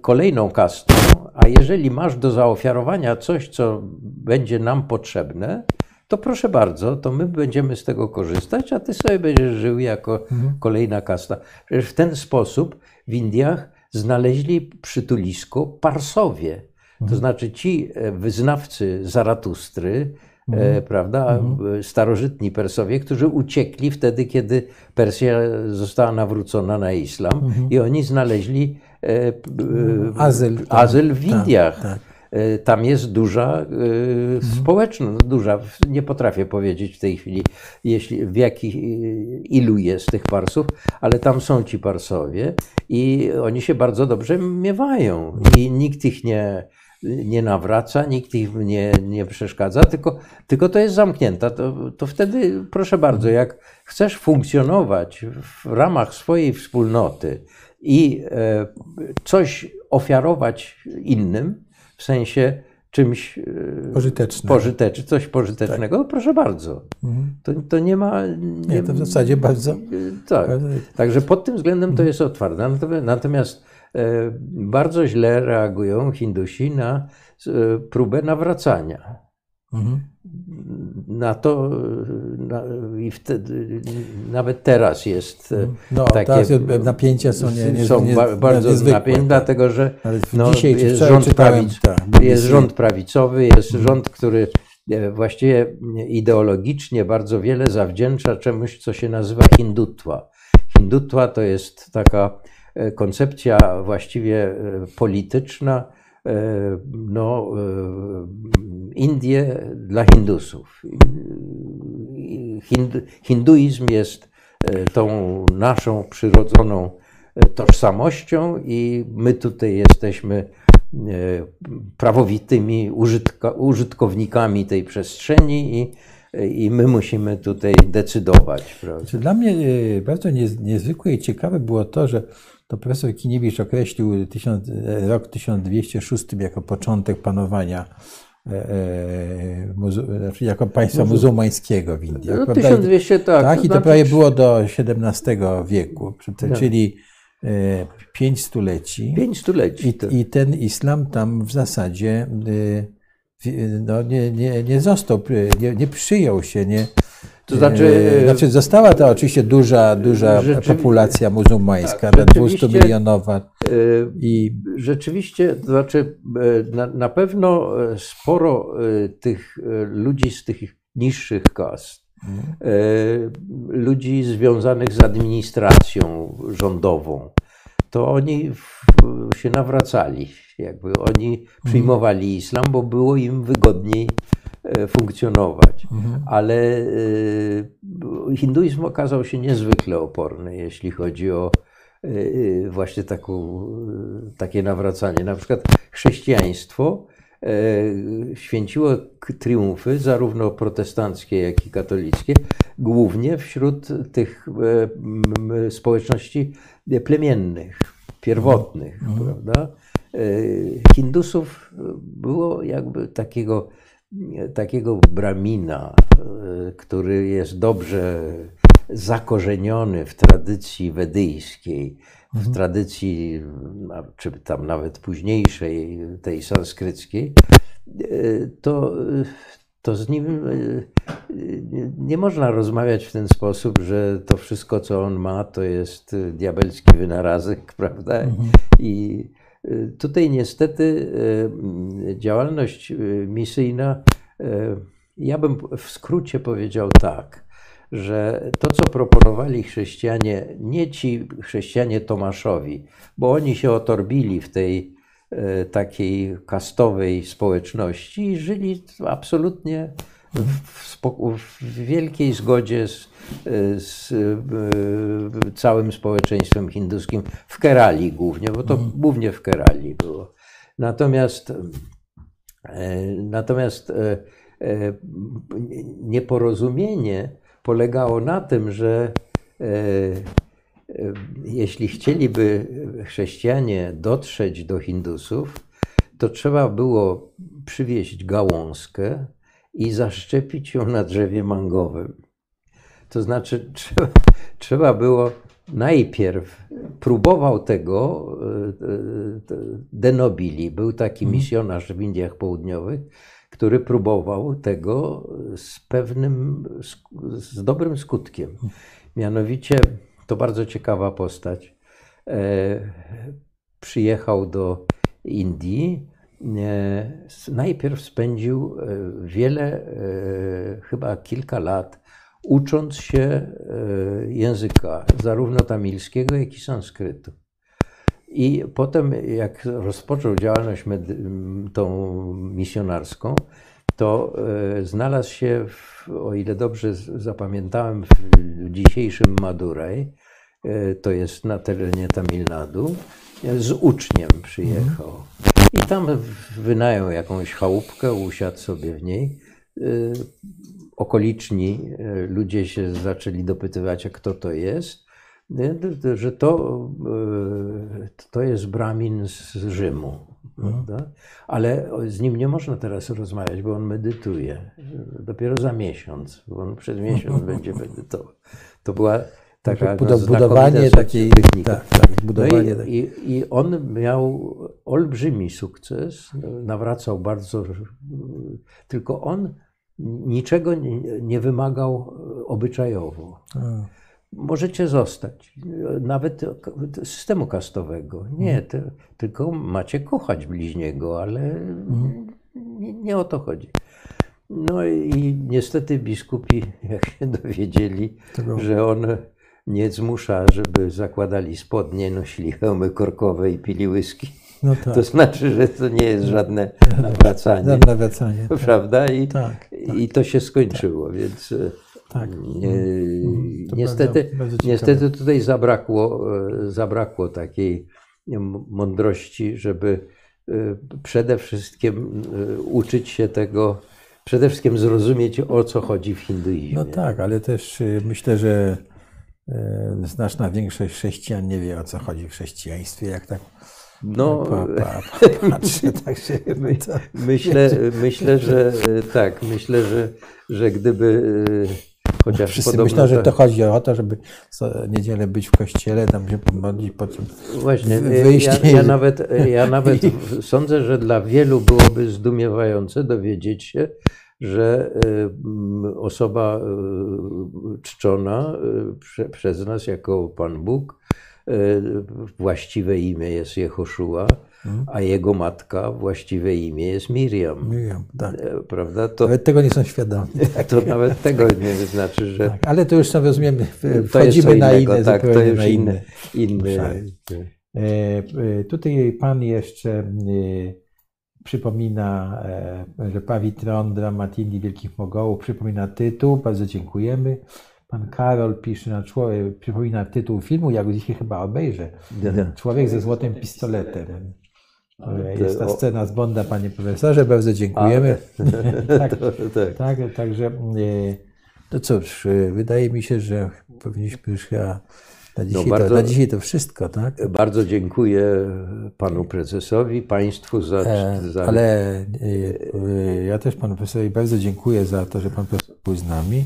kolejną kastą, a jeżeli masz do zaofiarowania coś, co będzie nam potrzebne, to proszę bardzo, to my będziemy z tego korzystać, a ty sobie będziesz żył jako mhm. kolejna kasta. Przecież w ten sposób w Indiach znaleźli przytulisko Parsowie. To mhm. znaczy ci e, wyznawcy Zaratustry, mhm. prawda? Mhm. Starożytni Persowie, którzy uciekli wtedy, kiedy Persja została nawrócona na islam mhm. i oni znaleźli azyl, azyl w tak, Indiach. Tak, tak. E, tam jest duża mhm. społeczność, no duża, nie potrafię powiedzieć w tej chwili, jeśli, w jakich, e, ilu jest tych parsów, ale tam są ci parsowie i oni się bardzo dobrze miewają i nikt ich nie, nie nawraca, nikt ich nie, nie przeszkadza, tylko, tylko to jest zamknięte. To, to wtedy, proszę bardzo, jak chcesz funkcjonować w ramach swojej wspólnoty i coś ofiarować innym, w sensie czymś e, pożytecznym, pożytecznym coś pożytecznego, tak. proszę bardzo. Mhm. To, to nie ma. Nie, nie, to w zasadzie bardzo. Tak. Bardzo... Także pod tym względem to jest otwarte. Natomiast e, bardzo źle reagują Hindusi na e, próbę nawracania. Mhm na to na, i wtedy, nawet teraz jest e, no, takie... Teraz napięcia są, nie, nie, są nie, bardzo napięte, dlatego że no, jest, rząd, prawic, tak, jest rząd prawicowy, jest mhm. rząd, który e, właściwie ideologicznie bardzo wiele zawdzięcza czemuś, co się nazywa hindutwa. Hindutwa to jest taka e, koncepcja właściwie polityczna, no, e, Indie dla Hindusów. hinduizm jest e, tą naszą przyrodzoną tożsamością i my tutaj jesteśmy prawowitymi użytkownikami tej przestrzeni i, i my musimy tutaj decydować. Prawda? Dla mnie bardzo niezwykłe i ciekawe było to, że to profesor Kiniewicz określił rok 1206 jako początek panowania e, e, muzu, znaczy jako państwa muzułmańskiego w Indiach. No, 1200, tak. tak I to prawie było do XVII wieku, czyli e, pięć stuleci. Pięć stuleci. I, I, ten islam tam w zasadzie no, nie, nie, nie został, nie, nie przyjął się, nie, to znaczy, e, znaczy została to oczywiście duża, duża populacja muzułmańska, tak, 200 milionowa. E, I... Rzeczywiście, to znaczy na, na pewno sporo tych ludzi z tych niższych kast, mhm. ludzi związanych z administracją rządową, to oni się nawracali. Jakby oni mhm. przyjmowali islam, bo było im wygodniej funkcjonować. Mhm. Ale e, hinduizm okazał się niezwykle oporny, jeśli chodzi o e, właśnie taką, takie nawracanie. Na przykład chrześcijaństwo święciło triumfy, zarówno protestanckie, jak i katolickie, głównie wśród tych społeczności plemiennych, pierwotnych, mhm. prawda? Hindusów było jakby takiego takiego bramina, e, który jest dobrze zakorzeniony w tradycji wedyjskiej, w mhm. tradycji, czy tam nawet późniejszej, tej sanskryckiej, e, to, to z nim e, nie można rozmawiać w ten sposób, że to wszystko, co on ma, to jest diabelski wynalazek, prawda? Mhm. I Tutaj niestety e, działalność e, misyjna, e, ja bym w skrócie powiedział tak, że to, co proponowali chrześcijanie, nie ci chrześcijanie Tomaszowi, bo oni się otorbili w tej takiej kastowej społeczności i żyli absolutnie w, w wielkiej zgodzie z, z, e, całym społeczeństwem hinduskim, w Kerali głównie, bo to mm. głównie w Kerali było. Natomiast, e, natomiast e, nieporozumienie polegało na tym, że jeśli chcieliby chrześcijanie dotrzeć do Hindusów, to trzeba było przywieźć gałązkę, i zaszczepić ją na drzewie mangowym. To znaczy, trzeba, trzeba było najpierw, próbował tego e, e, Denobili, był taki mhm. misjonarz w Indiach Południowych, który próbował tego z pewnym, z dobrym skutkiem. Mianowicie, to bardzo ciekawa postać, e, przyjechał do Indii najpierw spędził wiele, chyba kilka lat, ucząc się języka, zarówno tamilskiego, jak i sanskrytu. I potem, jak rozpoczął działalność tą misjonarską, to e, znalazł się, w, o ile dobrze zapamiętałem, w dzisiejszym Maduraj, e, to jest na terenie Tamil Nadu, z uczniem przyjechał. I tam wynajął jakąś chałupkę, usiadł sobie w niej. E, okoliczni ludzie się zaczęli dopytywać, a kto to jest że to, to jest Bramin z Rzymu. Prawda? Ale z nim nie można teraz rozmawiać, bo on medytuje. Dopiero za miesiąc, bo on przez miesiąc będzie medytował. To była taka budowanie takiej techniki. Tak, tak, budowanie no i, i, I on miał olbrzymi sukces, nawracał bardzo, tylko on niczego nie, nie wymagał obyczajowo. A możecie zostać. Nawet systemu kastowego. Nie, to, tylko macie kochać bliźniego, ale nie, nie, o to chodzi. No i niestety biskupi, jak się dowiedzieli, że on nie zmusza, żeby zakładali spodnie, nosili hełmy korkowe i pili whisky. No tak. To znaczy, że to nie jest żadne nawracanie. nawracanie tak. Prawda? I, tak, tak. I to się skończyło, tak. więc tak. Nie, mm, niestety, bardzo, bardzo niestety tutaj zabrakło, e, zabrakło takiej mądrości, żeby e, przede wszystkim e, uczyć się tego, przede wszystkim zrozumieć, o co chodzi w hinduizmie. No tak, ale też myślę, że znaczna większość chrześcijan nie wie, o co chodzi w chrześcijaństwie, jak tak no, pa, pa, pa, patrzę, tak się my, myślę, myślę, że tak, myślę, że, że gdyby Chociaż Wszyscy myślą, że to chodzi o to, żeby co niedzielę być w kościele, tam się pomodlić, po czym Właśnie, wyjść. Ja, ja nawet, ja nawet sądzę, że dla wielu byłoby zdumiewające dowiedzieć się, że y, osoba y, czczona y, przez nas jako Pan Bóg, właściwe imię jest Jehoszua, Mhm. a jego matka, właściwe imię jest Miriam. Miriam, tak. E, prawda? To, nawet tego nie są świadomi. To nawet tego nie znaczy, że... Tak, ale to już sobie rozumiemy, wchodzimy na inne, tak, to już inny, inny. E, e, tutaj Pan jeszcze przypomina, że Pawitron, dramat Indii Wielkich Mogołów, przypomina tytuł, bardzo dziękujemy. Pan Karol pisze na człowiek, przypomina tytuł filmu, ja go dzisiaj chyba obejrzę. Człowiek ze złotym pistoletem. Jest ta scena z Bonda, panie profesorze, bardzo dziękujemy. tak, tak. tak, także e, to cóż, e, wydaje mi się, że powinniśmy już chyba na no dzisiaj, no bardzo, to, na dzisiaj to wszystko, tak? Bardzo dziękuję panu prezesowi, państwu za. E, za... Ale ja też panu profesorowi bardzo dziękuję za to, że pan profesor był z nami.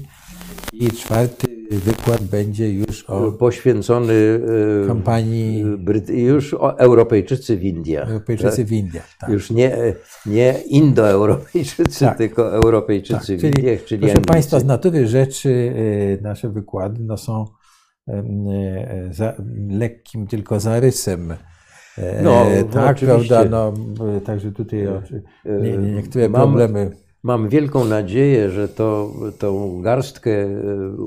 I czwarty wykład będzie już o poświęcony e, kampanii już o Europejczycy w Indiach. Europejczycy tak? w Indiach, tak. Już nie, nie Indoeuropejczycy, tak. tylko Europejczycy tak. w czyli, Indiach, czyli Proszę Państwa, z natury rzeczy e, nasze wykłady no, są e, za, lekkim tylko zarysem. No, tak, prawda? No, także tutaj nie, nie, niektóre Mam, problemy Mam wielką nadzieję, że to, tą garstkę e,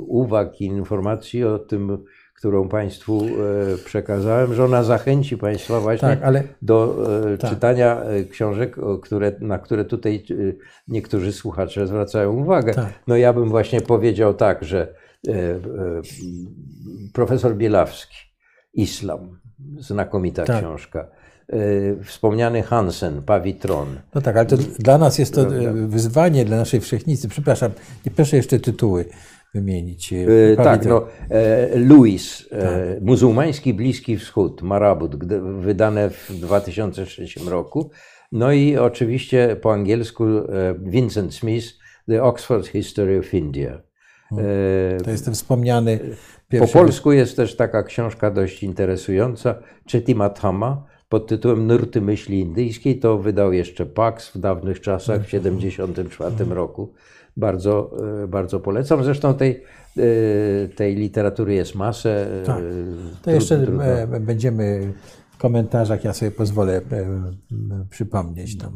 uwag i informacji o tym, którą Państwu e, przekazałem, że ona zachęci Państwa właśnie tak, ale... do e, tak. czytania książek, które, na które tutaj niektórzy słuchacze zwracają uwagę. Tak. No ja bym właśnie powiedział tak, że profesor Bielawski, Islam, znakomita tak. książka. E, wspomniany Hansen, Pawitron. No tak, ale to dla nas jest to e, wyzwanie, dla naszej wszechnicy. Przepraszam, nie proszę jeszcze tytuły wymienić. E, tak, no, Louis, tak. Muzułmański Bliski Wschód, Marabut, wydane w 2003 roku. No i oczywiście po angielsku Vincent Smith, The Oxford History of India. Hmm. To jest ten wspomniany. Po polsku jest też taka książka dość interesująca, Chetimathama, pod tytułem Nurty myśli indyjskiej. To wydał jeszcze Pax w dawnych czasach, w 1974 roku. Bardzo, e, bardzo polecam. Zresztą tej, e, tej literatury jest masę. Tak. To jeszcze trudno. będziemy w komentarzach ja sobie pozwolę przypomnieć tam.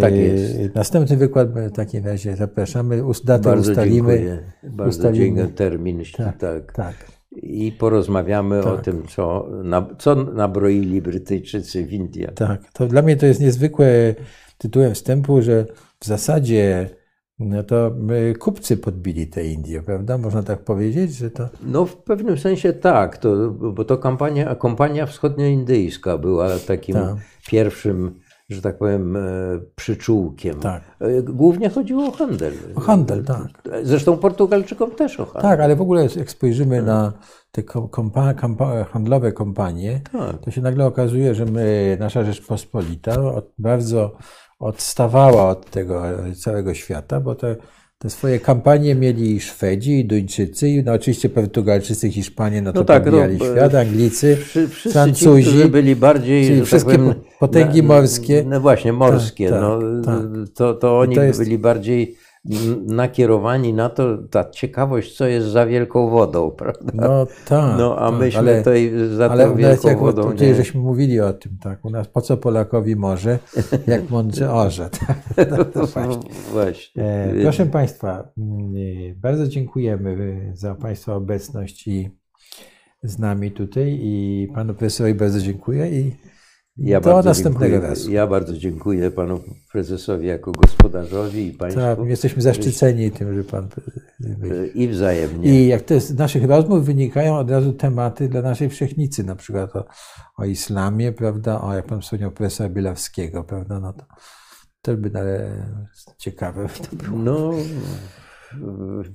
Tak jest. Następny wykład w takim razie zapraszamy. Datę Bardzo ustalimy. Dziękuję. Bardzo ustalimy. dziękuję. Termin. Tak, tak. tak. I porozmawiamy tak. o tym, co, na, co nabroili Brytyjczycy w Indiach. Tak, to dla mnie to jest niezwykłe tytułem wstępu, że w zasadzie no to kupcy podbili te Indie, prawda? Można tak powiedzieć, że to. No w pewnym sensie tak, to, bo to kampania, kompania wschodnioindyjska była takim tak. pierwszym, że tak powiem, e, przyczółkiem. Tak. E, głównie chodziło o handel. O handel, tak. Zresztą Portugalczykom też o handel. Tak, ale w ogóle jak spojrzymy tak. na te kompa, kompa, handlowe kompanie, tak. to się nagle okazuje, że my, nasza Rzeczpospolita bardzo odstawała od tego całego świata, bo te, te swoje kampanie mieli i Szwedzi, i Duńczycy, i no oczywiście Portugalczycy, Hiszpanie, no to no tak, podbijali no, świat, Anglicy, wszyscy Francuzi. Ci, byli bardziej, czyli wszystkie tak powiem, potęgi morskie. No właśnie, morskie. Tak, no, tak, to, to oni to jest... byli bardziej nakierowani na to, ta ciekawość, co jest za wielką wodą, prawda? No tak. No a tak, myśmy ale, tutaj za ale tą wielką jak wodą tutaj nie... żeśmy mówili o tym, tak, u nas po co Polakowi morze, jak mądrze orze. Tak? No, to właśnie. właśnie. E, proszę Państwa, mm, bardzo dziękujemy za Państwa obecność i z nami tutaj i Panu Profesorowi bardzo dziękuję i ja Do następnego razu. Ja bardzo dziękuję panu prezesowi jako gospodarzowi i państwu. Tak, jesteśmy zaszczyceni tym, że pan. I wzajemnie. I jak to z naszych rozmów wynikają od razu tematy dla naszej wszechnicy, na przykład o, o islamie, prawda, o jak pan wspomniał profesora Bielawskiego, prawda, no to, to by ale ciekawe to było. No,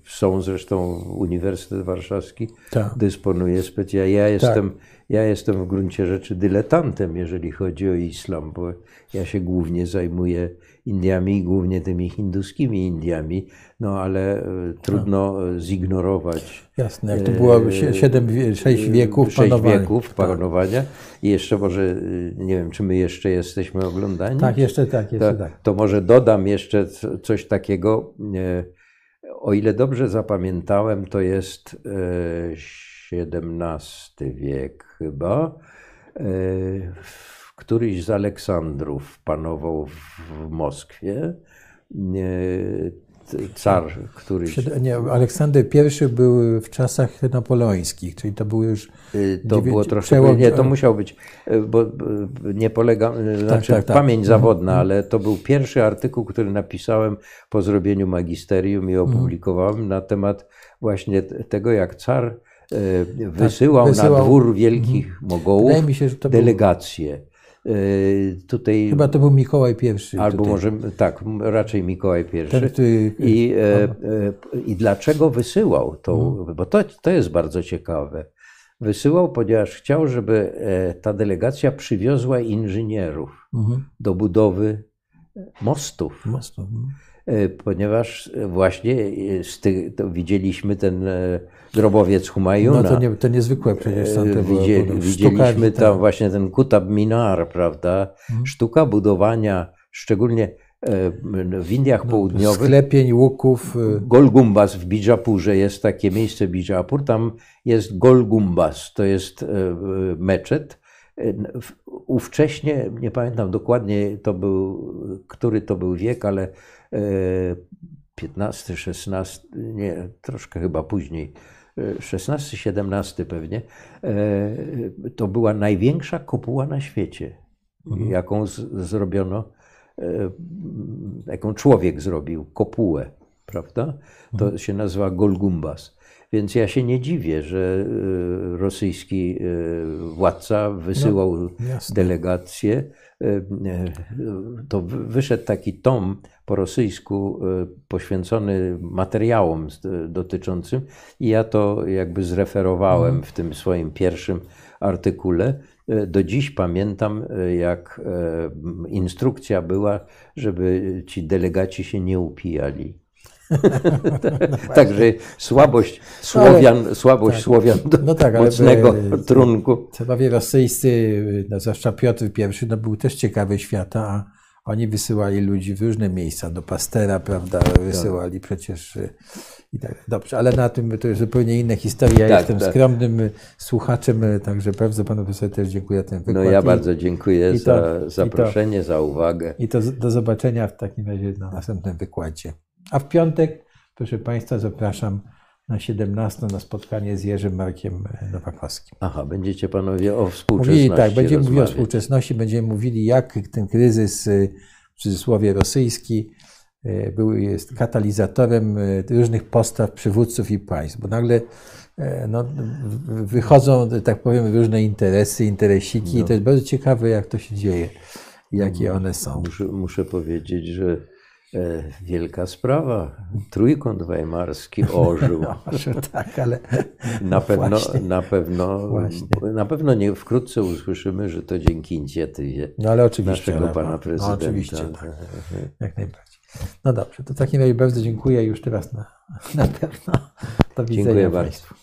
są zresztą Uniwersytet Warszawski tak. dysponuje specjalnie. Ja jestem. Tak ja jestem w gruncie rzeczy dyletantem, jeżeli chodzi o islam, bo ja się głównie zajmuję Indiami głównie tymi hinduskimi Indiami, no ale e, trudno no. zignorować. Jasne, jak to było 7, 6 wieków 6 panowania. wieków tak. panowania. I jeszcze może, nie wiem, czy my jeszcze jesteśmy oglądani? Tak, jeszcze tak, jeszcze to, tak. To może dodam jeszcze coś takiego. O ile dobrze zapamiętałem, to jest XVII wiek chyba, e, któryś z Aleksandrów panował w Moskwie. Car, który. Nie, Aleksander I był w czasach napoleońskich, czyli to był już. Y, to było troszkę. Przełom... Nie, to musiał być, y, bo y, nie polega. Tak, znaczy, tak, tak. pamięć mhm. zawodna, mhm. ale to był pierwszy artykuł, który napisałem po zrobieniu magisterium i opublikowałem na temat właśnie tego, jak car wysyłał, tak, wysyłał, na dwór wielkich mhm. mogołów się, delegacje. Był, tutaj, Chyba to był Mikołaj I. Albo tutaj. może, tak, raczej Mikołaj I. Ten, który, I, e, e, I dlaczego wysyłał to? Mhm. Bo to, to jest bardzo ciekawe. Wysyłał, ponieważ chciał, żeby e, ta delegacja przywiozła inżynierów mhm. do budowy mostów. mostów. E, ponieważ właśnie tych, widzieliśmy ten grobowiec Humayuna. No to, nie, to niezwykłe przecież. Tam to Widzieli, było, widzieliśmy tam tak. właśnie ten Kutab Minar, prawda? Hmm. Sztuka budowania, szczególnie e, w Indiach no, Południowych. Sklepień, łuków. Y- Golgumbas w Bijapurze jest takie miejsce Bijapur, tam jest Golgumbas, to jest e, meczet. E, ówcześnie, nie pamiętam dokładnie, to był, który to był wiek, ale 15, 16, nie, troszkę chyba później, 16-17 pewnie, e, to była największa kopuła na świecie, mhm. jaką z, zrobiono, e, jaką człowiek zrobił, kopułę, prawda? To mhm. się nazywa Golgumbas. Więc ja się nie dziwię, że e, rosyjski władca wysyłał no, delegację. To wyszedł taki tom po rosyjsku e, poświęcony materiałom dotyczącym i ja to jakby zreferowałem mhm. w tym swoim pierwszym artykule. E, do dziś pamiętam, e, jak instrukcja była, żeby ci delegaci się nie upijali. Także słabość Słowian, ale, słabość tak, Słowian do no tak, mocnego trunku. Trzeba wie, rosyjscy, no, zwłaszcza Piotr I, no, był też ciekawy świata, a Oni wysyłali ludzi w różne miejsca, do Pastera, prawda, wysyłali przecież y, i tak. Dobrze, ale na tym to jest zupełnie inna historia. Ja Tak, jestem tak. skromnym y, słuchaczem, y, także bardzo panu profesorowi też dziękuję za ten wykład. No ja bardzo dziękuję i to- za to- zaproszenie, za uwagę. I to do zobaczenia w takim razie na następnym wykładzie. A w piątek, proszę Państwa, zapraszam na 17 na spotkanie z Jerzym Markiem e, Nowakowskim. Aha, będziecie panowie o współczesności Mówili tak, będziemy mówili o współczesności, będziemy mówili, jak ten kryzys, y, w cudzysłowie rosyjski, y, był, jest katalizatorem różnych postaw przywódców i państw, bo nagle e, no, wychodzą, tak powiem, różne interesy, interesiki No. i to jest bardzo ciekawe, jak to się dzieje, jakie one są. Muszę, muszę powiedzieć, że e, wielka sprawa. Trójkąt weimarski ożył. No, może tak, ale Na pewno, właśnie. na pewno, Właśnie. na pewno nie wkrótce usłyszymy, że to dzięki inicjatywie No ale oczywiście. naszego ale- pana no, prezydenta. oczywiście, tak, jak najbardziej. No dobrze, to w takim razie bardzo dziękuję już teraz na, na pewno. Do widzenia Dziękuję bardzo. Państwu.